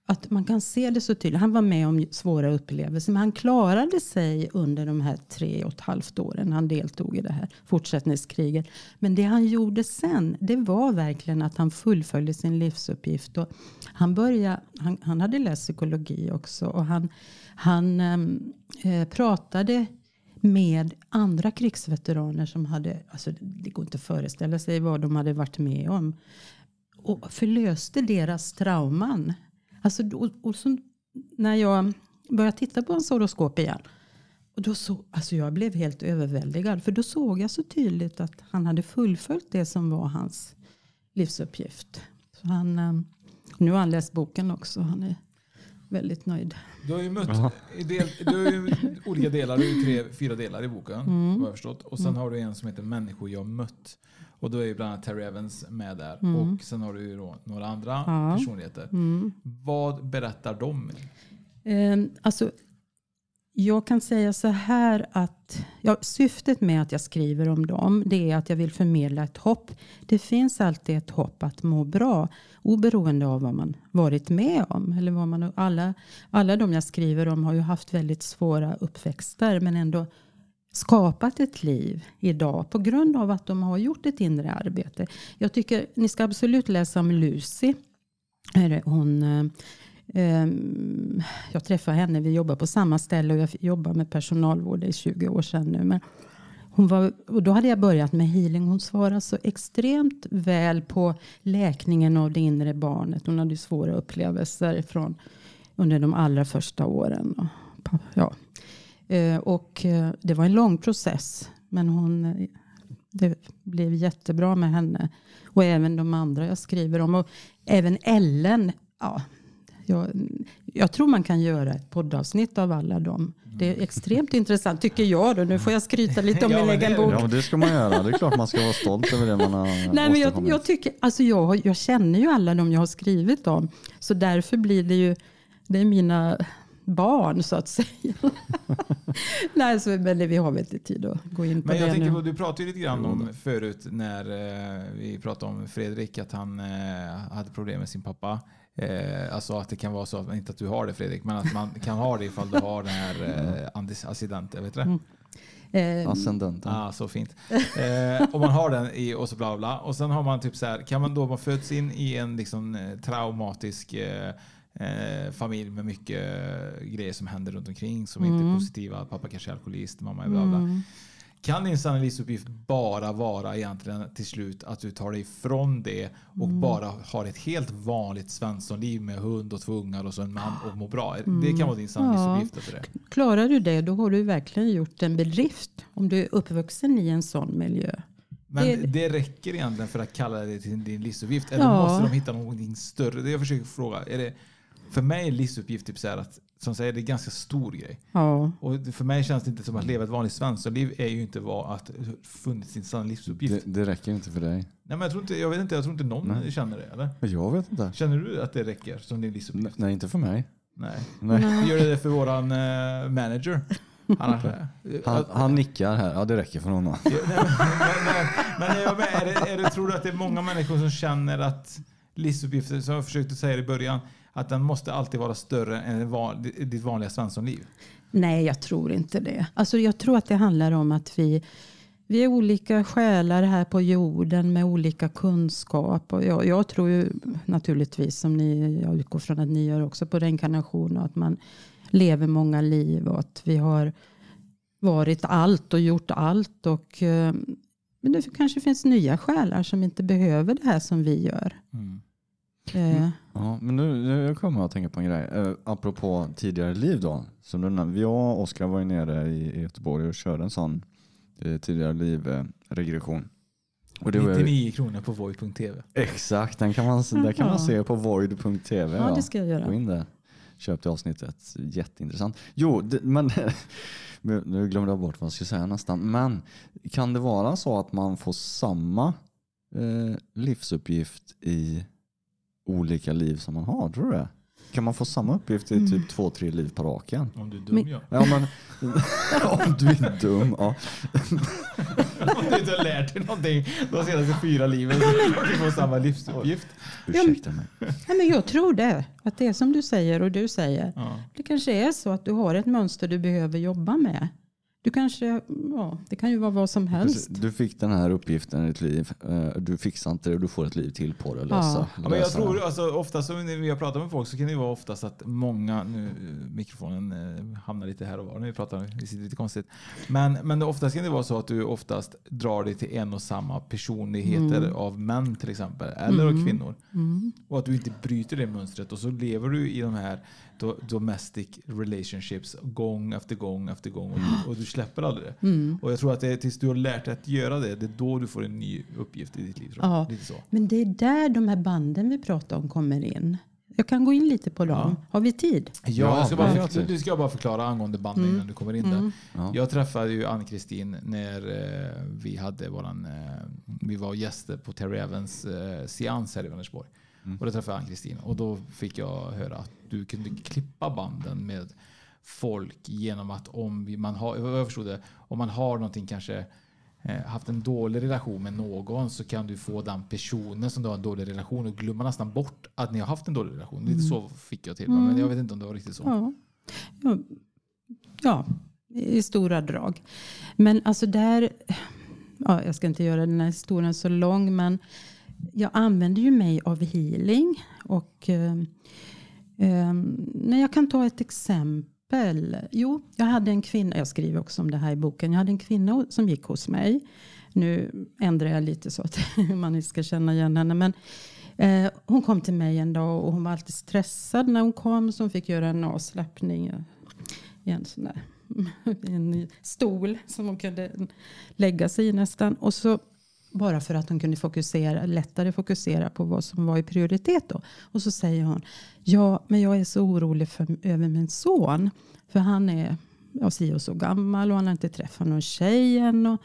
att man kan se det så tydligt. Han var med om svåra upplevelser men han klarade sig under de här tre och ett halvt åren han deltog i det här fortsättningskriget. Men det han gjorde sen det var verkligen att han fullföljde sin livsuppgift. Och han, började, han, han hade läst psykologi också och han, han ehm, eh, pratade med andra krigsveteraner som hade, alltså det går inte att föreställa sig vad de hade varit med om. Och förlöste deras trauman. Alltså, och, och så, när jag började titta på hans horoskop igen. Och då så, alltså jag blev helt överväldigad. För då såg jag så tydligt att han hade fullföljt det som var hans livsuppgift. Så han, eh, nu har han läst boken också. Han är väldigt nöjd. Du har ju mött del, du har ju olika delar, du har ju tre, fyra delar i boken. Mm. Vad jag förstått. Och sen Mm. har du en som heter Människor jag mött. Och då är ju bland annat Terry Evans med där. Mm. Och sen har du ju då några andra Ja. personligheter. Mm. Vad berättar de? Eh, alltså, jag kan säga så här att ja, syftet med att jag skriver om dem det är att jag vill förmedla ett hopp. Det finns alltid ett hopp att må bra oberoende av vad man varit med om. Eller vad man, alla, alla de jag skriver om har ju haft väldigt svåra uppväxter men ändå skapat ett liv idag på grund av att de har gjort ett inre arbete. Jag tycker ni ska absolut läsa om Lucy. Hon, eh, ehm, jag träffade henne, vi jobbar på samma ställe och jag jobbar med personalvård i 20 år sedan nu. Men hon var, och då hade jag börjat med healing. Hon svarade så extremt väl på läkningen av det inre barnet. Hon hade svåra upplevelser från, under de allra första åren. Ja. Eh, och eh, det var en lång process. Men hon, det blev jättebra med henne. Och även de andra jag skriver om. Och även Ellen. Ja, jag, jag tror man kan göra ett poddavsnitt av alla dem. Det är extremt intressant tycker jag. Då. Nu får jag skryta lite om ja, min egen bok. Ja, det ska man göra. Det är klart man ska vara stolt över det man har Nej, men jag, jag, tycker, alltså jag, jag känner ju alla de jag har skrivit om. Så därför blir det ju, det är mina barn så att säga. Nej, så, men det, vi har väl inte tid att gå in på men jag det tänker nu. På, du pratade ju lite grann om förut när eh, vi pratade om Fredrik, att han eh, hade problem med sin pappa. Eh, alltså att det kan vara så, att, inte att du har det Fredrik, men att man kan ha det ifall du har den här eh, accidenten, vet du det? Mm. Eh, Ascendenten. Ah, så fint. Eh, om man har den i och så bla bla. Och sen har man typ så här, kan man då, man föds in i en liksom eh, traumatisk eh, eh, familj med mycket grejer som händer runt omkring som inte är Mm. positiva. Pappa kanske är alkoholist, mamma är bla bla. Mm. Kan din sanna livsuppgift bara vara egentligen till slut att du tar dig ifrån det och Mm. bara har ett helt vanligt svenssonliv med hund och två ungar och så en man och mår bra? Det Mm. kan vara din sanna Ja. Efter det. Klarar du det, då har du verkligen gjort en bedrift. Om du är uppvuxen i en sån miljö. Men Det- det, räcker egentligen för att kalla det till din livsuppgift? Eller Ja. måste de hitta någonting större? Det jag försöker fråga. Är det, för mig är livsuppgift typ så här att, som säger, det är en ganska stor grej. Ja. Och för mig känns det inte som att leva ett vanligt svenssonliv är ju inte vad att funnit sin sanna livsuppgift. Det, det räcker inte för dig. Nej, men jag, tror inte, jag vet inte, jag tror inte någon Nej. känner det. Eller? Jag vet inte. Känner du att det räcker som din livsuppgift? Nej, inte för mig. Nej. Nej. Gör det för våran eh, manager? Han, har- Han, han nickar här. Ja, det räcker för honom. Ja, nej, men, men, men, men jag med, är det, är det, tror du att det är många människor som känner att livsuppgiften, som jag försökte säga i början, att den måste alltid vara större än ditt vanliga svenssonliv? Nej, jag tror inte det. Alltså, jag tror att det handlar om att vi, vi är olika själar här på jorden med olika kunskap. Och jag, jag tror ju naturligtvis, som ni, jag utgår från att ni gör också, på reinkarnation och att man lever många liv och att vi har varit allt och gjort allt. Och, eh, men det kanske finns nya själar som inte behöver det här som vi gör. Eh, Ja, men nu, nu kommer jag att tänka på en grej. Eh, apropå tidigare liv då. Som du nämnde, jag och Oskar var ju nere i, Göteborg och körde en sån eh, tidigare liv-regression. och det var ju- 99 kronor på void.tv. Exakt, den kan man, där kan man se på void.tv. Ja, det ska jag göra. Gå in där. Köp det avsnittet. Jätteintressant. Jo, det, men nu glömde jag bort vad jag skulle säga nästan. Men kan det vara så att man får samma eh, livsuppgift i olika liv som man har? Tror du det? Kan man få samma uppgift i Mm. typ två, tre liv på raken? Om du är dum Men- ja. Ja, men om du är dum. Ja. Om du inte har lärt dig någonting de senaste fyra liven så klart du får samma livsuppgift. Ursäkta mig. Nej, men jag tror det. Att det är som du säger och du säger. Ja. Det kanske är så att du har ett mönster du behöver jobba med. Du kanske, ja, det kan ju vara vad som helst. Precis. Du fick den här uppgiften i ditt liv. Eh, Du fixar inte det och du får ett liv till på det. att Lösa, Ja. Ja, men jag tror alltså, oftast när vi har pratat med folk så kan det vara oftast att många, nu eh, mikrofonen eh, hamnar lite här och var när vi pratar, det sitter lite konstigt. Men, men oftast kan det vara så att du oftast drar dig till en och samma personligheter Mm. av män till exempel, eller av Mm. kvinnor. Mm. Och att du inte bryter det mönstret och så lever du i de här do- domestic relationships gång efter gång efter gång och och du släpper aldrig det. Mm. Och jag tror att det är tills du har lärt dig att göra det, det är då du får en ny uppgift i ditt liv. Tror jag. Ja. Lite så. Men det är där de här banden vi pratar om kommer in. Jag kan gå in lite på dem. Har vi tid? Ja, jag ska bara, Ja. du, ska bara förklara angående banden Mm. innan du kommer in Mm. där. Ja. Jag träffade ju Ann-Kristin när eh, vi hade våran, eh, vi var gäster på Terry Evans eh, seans här i Vänersborg. Mm. Och då träffade jag Ann-Kristin och då fick jag höra att du kunde klippa banden med folk genom att om man har, jag förstod det, om man har någonting kanske eh, haft en dålig relation med någon så kan du få den personen som du har en dålig relation och glömma nästan bort att ni har haft en dålig relation. Lite Mm. så fick jag till mig, men Mm. jag vet inte om det var riktigt så. Ja. Ja. ja, i stora drag. Men alltså där, ja, jag ska inte göra den här historien så lång, men jag använder ju mig av healing och eh, nej, jag kan ta ett exempel. Jo, jag hade en kvinna, jag skriver också om det här i boken. Jag hade en kvinna som gick hos mig. Nu ändrar jag lite så att man inte ska känna igen henne. Men eh, hon kom till mig en dag och hon var alltid stressad när hon kom. Så hon fick göra en avslappning eh, i en sån där en stol som hon kunde lägga sig i nästan. Och så bara för att hon kunde fokusera, lättare fokusera på vad som var i prioritet då. Och så säger hon, ja men jag är så orolig för, över min son. För han är ja, si och så gammal och han har inte träffat någon tjej än. Och,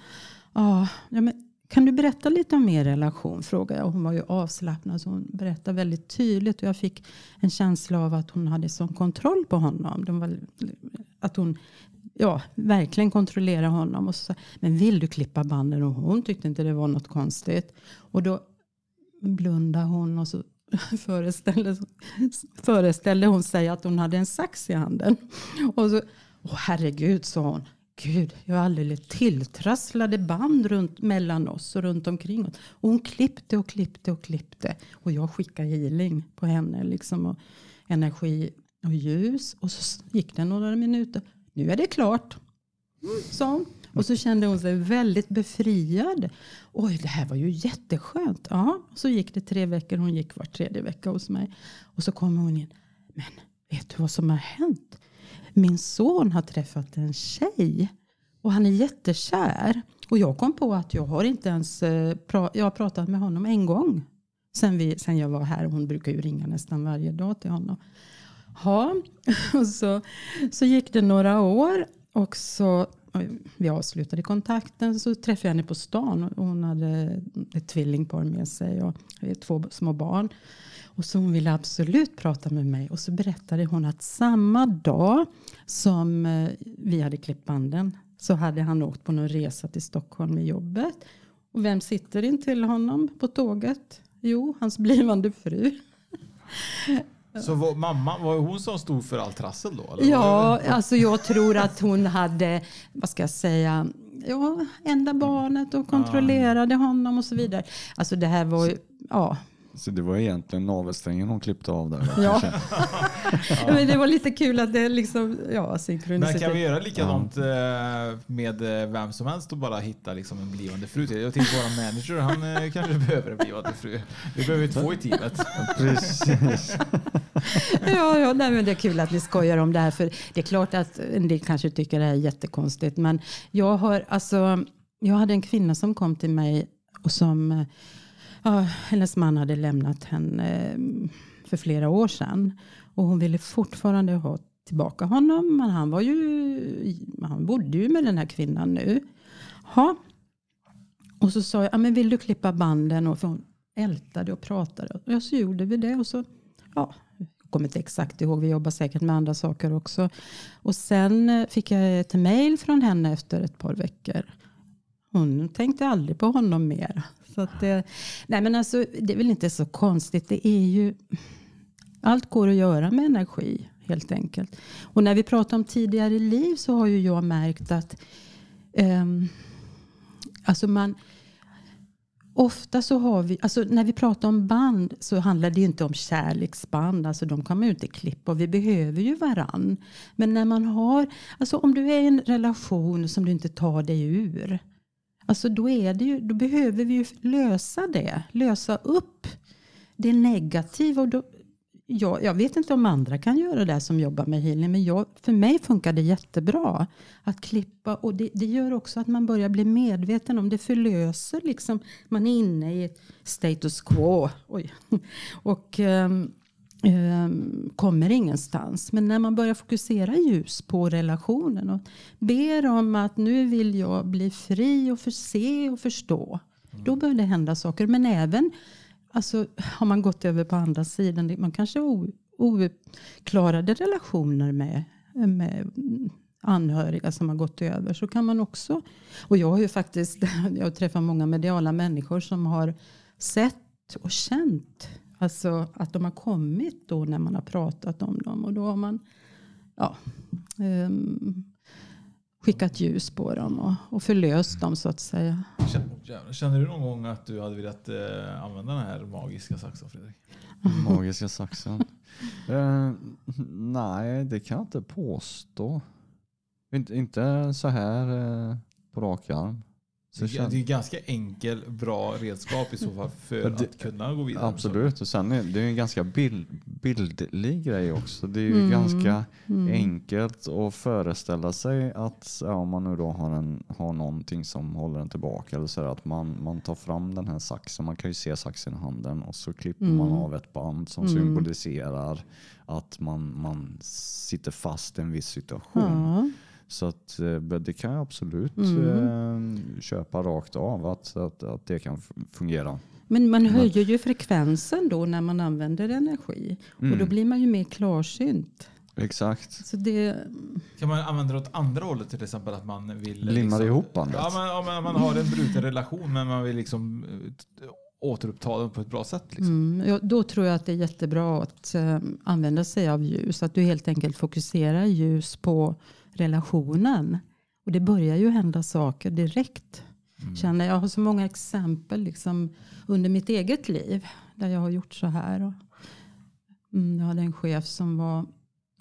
ja, men, kan du berätta lite om er relation? frågade jag. Hon var ju avslappnad så hon berättade väldigt tydligt. Och jag fick en känsla av att hon hade sån kontroll på honom. De var, att hon ja, verkligen kontrollera honom. Och så, men vill du klippa banden? Och hon tyckte inte det var något konstigt. Och då blundade hon och så föreställde, föreställde hon sig att hon hade en sax i handen. Och så, åh herregud, sa hon. Gud, jag har alldeles tilltrasslade band runt mellan oss och runt omkring oss. Och hon klippte och klippte och klippte. Och jag skickade healing på henne. Liksom, och energi och ljus. Och så gick det några minuter nu är det klart. Så. Och så kände hon sig väldigt befriad. Oj, det här var ju jätteskönt. Ja, så gick det tre veckor. Hon gick var tredje vecka hos mig. Och så kommer hon in. Men vet du vad som har hänt? Min son har träffat en tjej. Och han är jättekär. Och jag kom på att jag har inte ens eh, pra jag har pratat med honom en gång. Sen, vi, sen jag var här. Hon brukar ju ringa nästan varje dag till honom. Ja, och så, så gick det några år och så vi avslutade kontakten så träffade jag henne på stan och hon hade ett tvillingpar med sig och två små barn. Och så hon ville absolut prata med mig och så berättade hon att samma dag som eh, vi hade klippt banden så hade han åkt på någon resa till Stockholm med jobbet. Och vem sitter in till honom på tåget? Jo, hans blivande fru. Så var, mamma, var hon som stod för allt trassel då? Eller? Ja, alltså jag tror att hon hade, vad ska jag säga, ja, enda barnet och kontrollerade honom och så vidare. Alltså det här var ju, ja, så det var egentligen navelsträngen hon klippte av där? Ja. ja. Men det var lite kul att det liksom, ja, Men kan vi göra likadant ja. Eh, med eh, vem som helst och bara hitta liksom en blivande fru till? Jag tänkte vår manager, han eh, kanske behöver en blivande fru. Vi behöver två i teamet. Precis. ja, ja nej, men det är kul att ni skojar om det här. För det är klart att en del kanske tycker det här är jättekonstigt. Men jag har, alltså, jag hade en kvinna som kom till mig och som eh, Ja, hennes man hade lämnat henne eh, för flera år sedan. Och hon ville fortfarande ha tillbaka honom. Men han, var ju, han bodde ju med den här kvinnan nu. Ha. Och så sa jag, men vill du klippa banden? Och för hon ältade och pratade. Och så gjorde vi det. Och så, ja, kommer inte exakt ihåg, vi jobbar säkert med andra saker också. Och sen eh, fick jag ett mail från henne efter ett par veckor. Hon tänkte aldrig på honom mer. Så att det, nej men alltså, det är väl inte så konstigt. Det är ju, allt går att göra med energi helt enkelt. Och när vi pratar om tidigare liv så har ju jag märkt att um, alltså man, ofta så har vi, alltså när vi pratar om band så handlar det inte om kärleksband. Alltså de kan man ju inte klippa och vi behöver ju varann. Men när man har, alltså om du är i en relation som du inte tar dig ur. Alltså då, är det ju, då behöver vi ju lösa det. Lösa upp det negativa. Och då, jag, jag vet inte om andra kan göra det som jobbar med healing. Men jag, för mig funkar det jättebra. Att klippa. Och det, det, gör också att man börjar bli medveten om det. Förlöser liksom. Man är inne i ett status quo. Oj. Och... Um, Ehm, kommer ingenstans. Men när man börjar fokusera ljus på relationen och ber om att nu vill jag bli fri och förse och förstå. Mm. Då börjar det hända saker. Men även alltså, har man gått över på andra sidan. Man kanske har ouppklarade relationer med, med anhöriga som har gått över. Så kan man också. Och jag har ju faktiskt jag har träffat många mediala människor som har sett och känt Alltså att de har kommit då när man har pratat om dem. Och då har man ja, um, skickat ljus på dem och, och förlöst dem så att säga. Känner- Känner du någon gång att du hade velat eh, använda den här magiska saxen Fredrik? Magiska saxen. Eh, nej, det kan jag inte påstå. Inte, inte så här eh, på rak arm. Så Det är, det är ganska enkel, bra redskap i så fall för det- att kunna gå vidare. Absolut, och sen är det är en ganska bild, bildlig grej också. Det är ju Mm, ganska mm. enkelt att föreställa sig att ja, om man nu då har, en, har någonting som håller en tillbaka eller så här, att man, man tar fram den här saxen, man kan ju se saxen i handen och så klipper man Mm. av ett band som Mm. symboliserar att man, man sitter fast i en viss situation. Ja. Så att, eh, det kan jag absolut Mm. eh, köpa rakt av att, att, att det kan fungera. Men man höjer ju frekvensen då när man använder energi. Och då Mm. blir man ju mer klarsynt. Exakt. Så det, Kan man använda det åt andra hållet till exempel att man vill... liksom- Limmar ihop bandet. Ja, men, ja, men man har en bruten relation men man vill liksom eh, återuppta den på ett bra sätt. Liksom. mm, ja, då tror jag att det är jättebra att eh, använda sig av ljus. Att du helt enkelt fokuserar ljus på relationen. Och det börjar ju hända saker direkt. Känner jag. jag har så många exempel liksom, under mitt eget liv där jag har gjort så här. Och, mm, jag hade en chef som var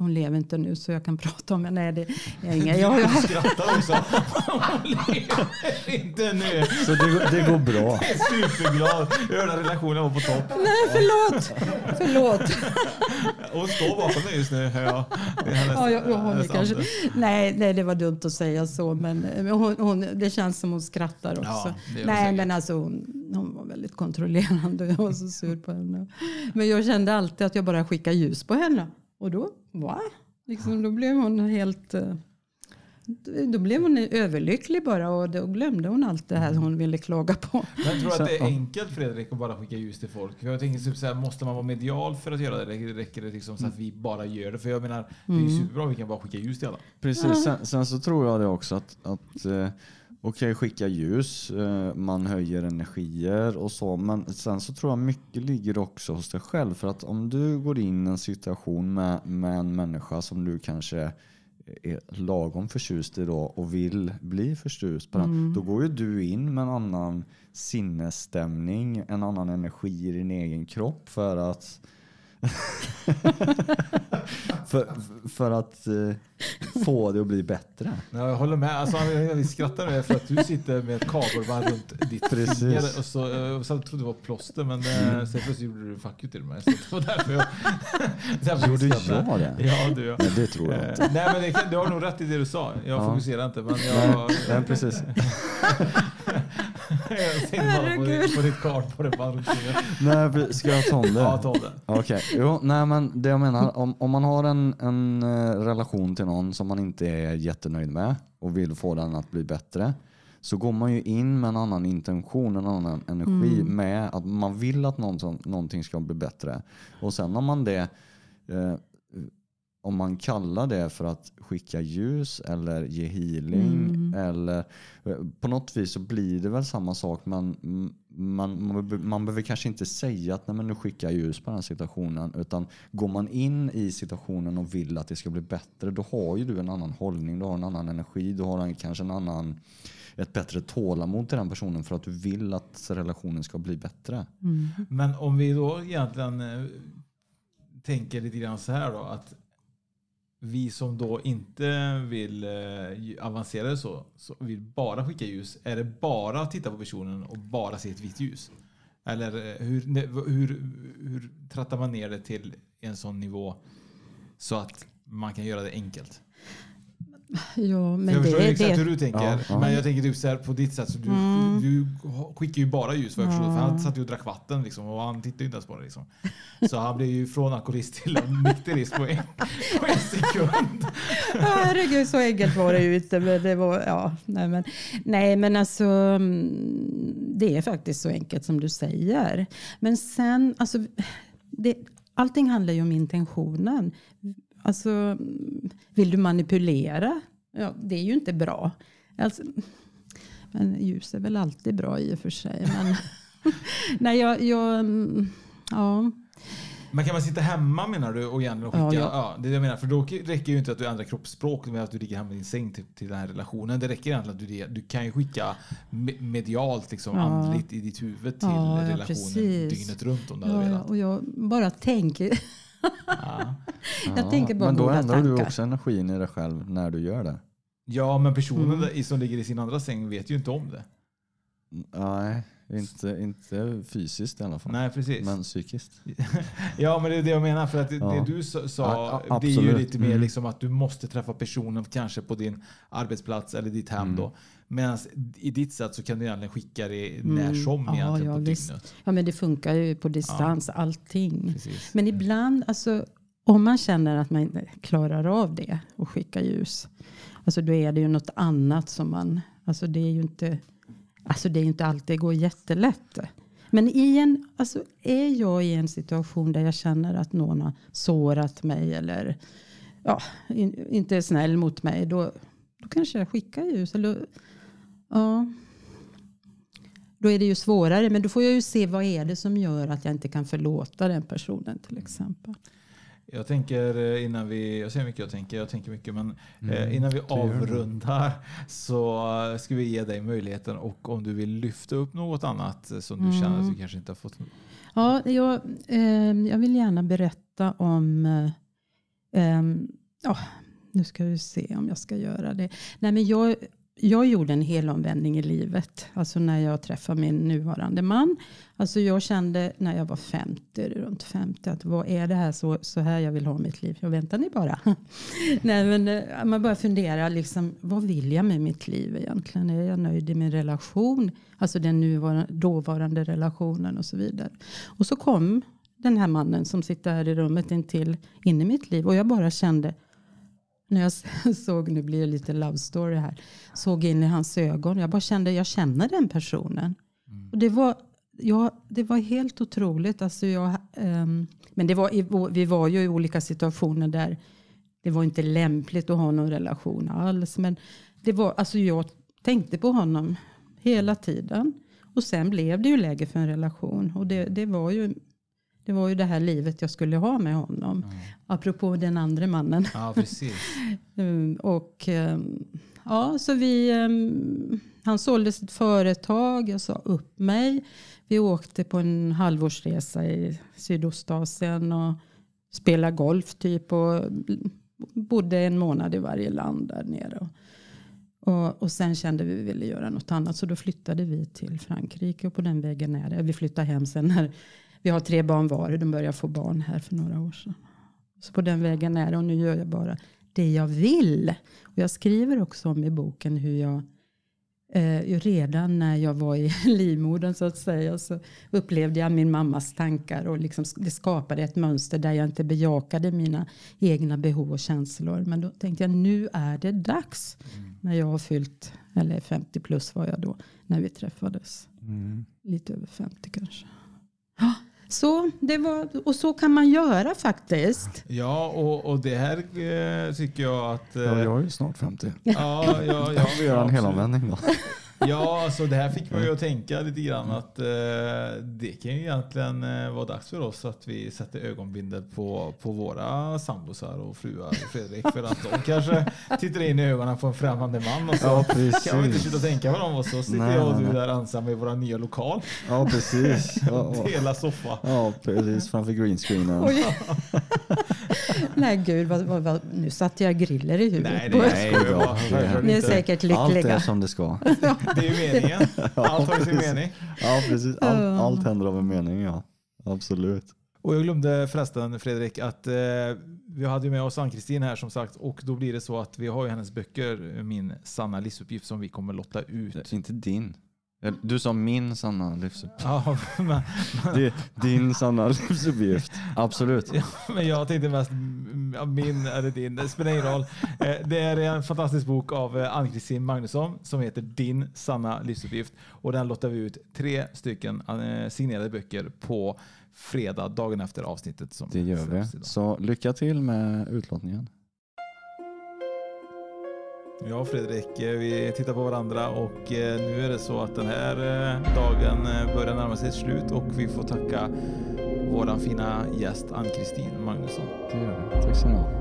hon lever inte nu så jag kan prata om henne. Nej, det är inga. Jag, skrattar också. Hon lever inte nu. Så det, går- det går bra. Jag är superglad. Hela relationen var på topp. nej, förlåt. förlåt. Hon står bakom mig just nu. hör jag. Ja, jag, jag det kanske. Nej, nej, det var dumt att säga så. Men hon, hon, det känns som hon skrattar också. Ja, nej, säkert. men alltså hon, hon var väldigt kontrollerande. Jag var så sur på henne. Men jag kände alltid att jag bara skickade ljus på henne. Och då, va? Liksom, då blev hon helt... eh, Då blev hon överlycklig bara och då glömde hon allt det här hon ville klaga på. Men tror du att det är enkelt Fredrik att bara skicka ljus till folk? För jag tänker typ så här, måste man vara medial för att göra det? Eller räcker det liksom så att vi bara gör det? För jag menar, det är ju Mm. superbra vi kan bara skicka ljus till alla. Precis, sen, sen så tror jag det också att, att okej skicka ljus, eh, man höjer energier och så, men sen så tror jag mycket ligger också hos dig själv. För att om du går in i en situation med, med en människa som du kanske är lagom förtjust i då och vill bli förtjust på den, Mm. då går ju du in med en annan sinnesstämning, en annan energi i din egen kropp för att för, för att eh, få det att bli bättre. Ja, jag håller med. Alltså, vi skrattar nu för att du sitter med ett kabelband runt ditt Precis. finger. Och så, eh, och så trodde det var plåster men eh, sen plötsligt gjorde du fuck you till mig. Så det var därför jag... därför Gjorde jag det? Ja, du ja. Nej, det tror jag Eh, inte. Nej men det, du har nog rätt i det du sa. Jag Ja. fokuserar inte men jag... nej, precis. bara på, ditt- på ditt kart på det. Nej, ska jag ta om det? Ja, ta om det. Okej, jo, nej men det jag menar, om, om man har en, en eh, relation till någon som man inte är jättenöjd med och vill få den att bli bättre, så går man ju in med en annan intention, en annan energi Mm. med att man vill att någon, som- någonting ska bli bättre. Och sen om man det eh, om man kallar det för att skicka ljus eller ge healing Mm. eller på något vis så blir det väl samma sak men man, man, man behöver kanske inte säga att Nej, men nu skickar jag ljus på den här situationen utan går man in i situationen och vill att det ska bli bättre då har ju du en annan hållning, du har en annan energi, du har en, kanske en annan ett bättre tålamod till den personen för att du vill att relationen ska bli bättre. Mm. Men om vi då egentligen eh, tänker lite grann så här då att vi som då inte vill eh, avancera så, så vill bara skicka ljus. Är det bara att titta på personen och bara se ett vitt ljus? Eller eh, hur, hur, hur trattar man ner det till en sån nivå så att man kan göra det enkelt? Ja, men jag det, förstår exakt det, hur du tänker. Ja, ja. Men jag tänker typ så här på ditt sätt. Så du, Mm. du skickar ju bara ljus. För Ja. han satt ju och drack vatten liksom, och han tittade ju inte ens på det. Liksom. Så han blev ju från alkoholist till nykterist på en, på en sekund. Herregud, så enkelt var det ju inte. Men det var, ja, nej, men, nej, men alltså mm, det är faktiskt så enkelt som du säger. Men sen, alltså, det, allting handlar ju om intentionen. Alltså, vill du manipulera? Ja, det är ju inte bra. Alltså, men ljus är väl alltid bra i och för sig. Men, nej, jag, jag, ja. Men kan man sitta hemma menar du och egentligen Ja, skicka? ja. Ja, det är det jag menar. För då räcker ju inte att du ändrar kroppsspråk med att du ligger hemma i din säng till, till den här relationen. Det räcker egentligen att du, du kan ju skicka me- medialt, liksom, Ja. andligt i ditt huvud till Ja, ja, relationen precis. dygnet runt om du Ja, hade ja, velat. och jag bara tänker. jag tänker bara men då ändrar du tankar. också energin i dig själv när du gör det. Ja, men personen Mm. som ligger i sin andra säng vet ju inte om det. Nej, inte, inte fysiskt i alla fall. Nej, precis. Men psykiskt. Ja, men det är det jag menar. För att det, Ja. det du sa, Ja, ja, det är ju lite mer Mm. liksom att du måste träffa personen kanske på din arbetsplats eller ditt hem Mm. då. Medan i ditt sätt så kan du egentligen skicka det när Mm. som Ja, egentligen ja, på visst. dygnet. Ja, men det funkar ju på distans, allting. Precis. Men ibland, alltså, om man känner att man inte klarar av det och skicka ljus, alltså då är det ju något annat som man, alltså det är ju inte, alltså det är inte alltid det går jättelätt. Men i en, alltså är jag i en situation där jag känner att någon har sårat mig eller ja, in, inte är snäll mot mig, då, då kanske jag skickar ljus. Eller, ja. Då är det ju svårare, men då får jag ju se vad är det som gör att jag inte kan förlåta den personen till exempel. Jag tänker eh, innan vi, jag säger mycket jag tänker, jag tänker mycket, men eh, Mm, innan vi avrundar så ska vi ge dig möjligheten och om du vill lyfta upp något annat som du Mm. känner att du kanske inte har fått. Ja, jag, eh, jag vill gärna berätta om... Eh, ja, nu ska vi se om jag ska göra det. Nej, men jag, jag gjorde en helomvändning i livet. Alltså när jag träffade min nuvarande man. Alltså jag kände när jag var 50, runt 50, att vad är det här så, så här jag vill ha mitt liv? Jag väntar ni bara. Nej, men eh, man börjar fundera, liksom, vad vill jag med mitt liv egentligen? Är jag nöjd i min relation? Alltså den nuvarande, dåvarande relationen och så vidare. Och så kom den här mannen som sitter här i rummet intill in i mitt liv och jag bara kände när jag såg, nu blir det lite love story här, såg in i hans ögon. Jag bara kände, jag känner den personen. Och det var, ja, det var helt otroligt. Alltså jag, ehm, men det var, vi var ju i olika situationer där det var inte lämpligt att ha någon relation alls. Men det var, alltså jag tänkte på honom hela tiden. Och sen blev det ju läge för en relation. Och det, det var ju det var ju det här livet jag skulle ha med honom. Apropå den andra mannen. Ja, precis. Mm, och ehm, ja, så vi, ehm, han sålde sitt företag, jag sa upp mig. Vi åkte på en halvårsresa i Sydostasien och spelade golf typ och bodde en månad i varje land där nere. Och, och sen kände vi att vi ville göra något annat så då flyttade vi till Frankrike och på den vägen är det. Vi flyttade hem sen när vi har tre barn var de började få barn här för några år sedan. Så på den vägen är det och nu gör jag bara det jag vill. Och jag skriver också om i boken hur jag eh, redan när jag var i livmodern så att säga så upplevde jag min mammas tankar och liksom, det skapade ett mönster där jag inte bejakade mina egna behov och känslor. Men då tänkte jag nu är det dags när jag har fyllt, eller 50 plus var jag då, när vi träffades. Mm. Lite över 50 kanske. Ja, Så det var, och så kan man göra faktiskt. Ja, och, och det här eh, tycker jag att... eh, Ja, jag är ju snart 50. Ja, ja, ja, Kan vi göra en helomvändning då? Ja, alltså det här fick mig ju att tänka lite grann att eh, det kan ju egentligen eh, vara dags för oss att vi sätter ögonbindel på, på våra sambosar och fruar och Fredrik för att de kanske tittar in i ögonen på en främmande man och så Ja, precis. kan vi inte sluta tänka på dem och så sitter Nej, jag och nej, du nej. där ensamma i våra nya lokal. Ja, precis. Ja. Dela soffa. Ja, precis. Framför greenscreenen. Nej gud, vad, vad, vad, nu satte jag griller i huvudet Nej, ju bra. Självklart Ni är inte. säkert Allt är lyckliga. som det ska. Det är ju meningen. Allt har ju sin mening. Ja, precis. Allt, Ja. allt händer av en mening, ja. Absolut. Och jag glömde förresten Fredrik att eh, vi hade ju med oss Ann-Kristin här som sagt och då blir det så att vi har ju hennes böcker, Min sanna livsuppgift som vi kommer lotta ut. Inte din. Du sa min sanna livsuppgift. Ja, men, är din sanna livsuppgift. Absolut. ja, men jag tänkte mest min eller din, det spelar ingen roll. Eh, Det är en fantastisk bok av eh, Ann-Kristin Magnusson som heter Din sanna livsuppgift och den lottar vi ut tre stycken eh, signerade böcker på fredag, dagen efter avsnittet. Som Det gör vi. Så lycka till med utlottningen. Ja Fredrik, eh, vi tittar på varandra och eh, nu är det så att den här eh, dagen börjar närma sig ett slut och vi får tacka vår fina gäst Ann-Kristin Magnusson. Det gör vi. Tack så mycket.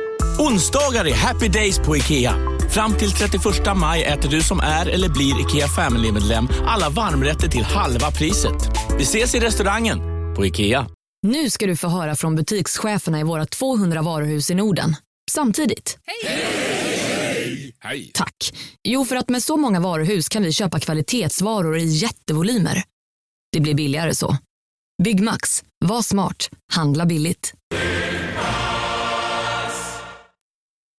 Onsdagar är happy days på IKEA. Fram till 31 maj äter du som är eller blir IKEA Family-medlem alla varmrätter till halva priset. Vi ses i restaurangen på IKEA. Nu ska du få höra från butikscheferna i våra 200 varuhus i Norden. Samtidigt. Hej! Tack. Jo, för att med så många varuhus kan vi köpa kvalitetsvaror i jättevolymer. Det blir billigare så. Byggmax. Var smart. Handla billigt.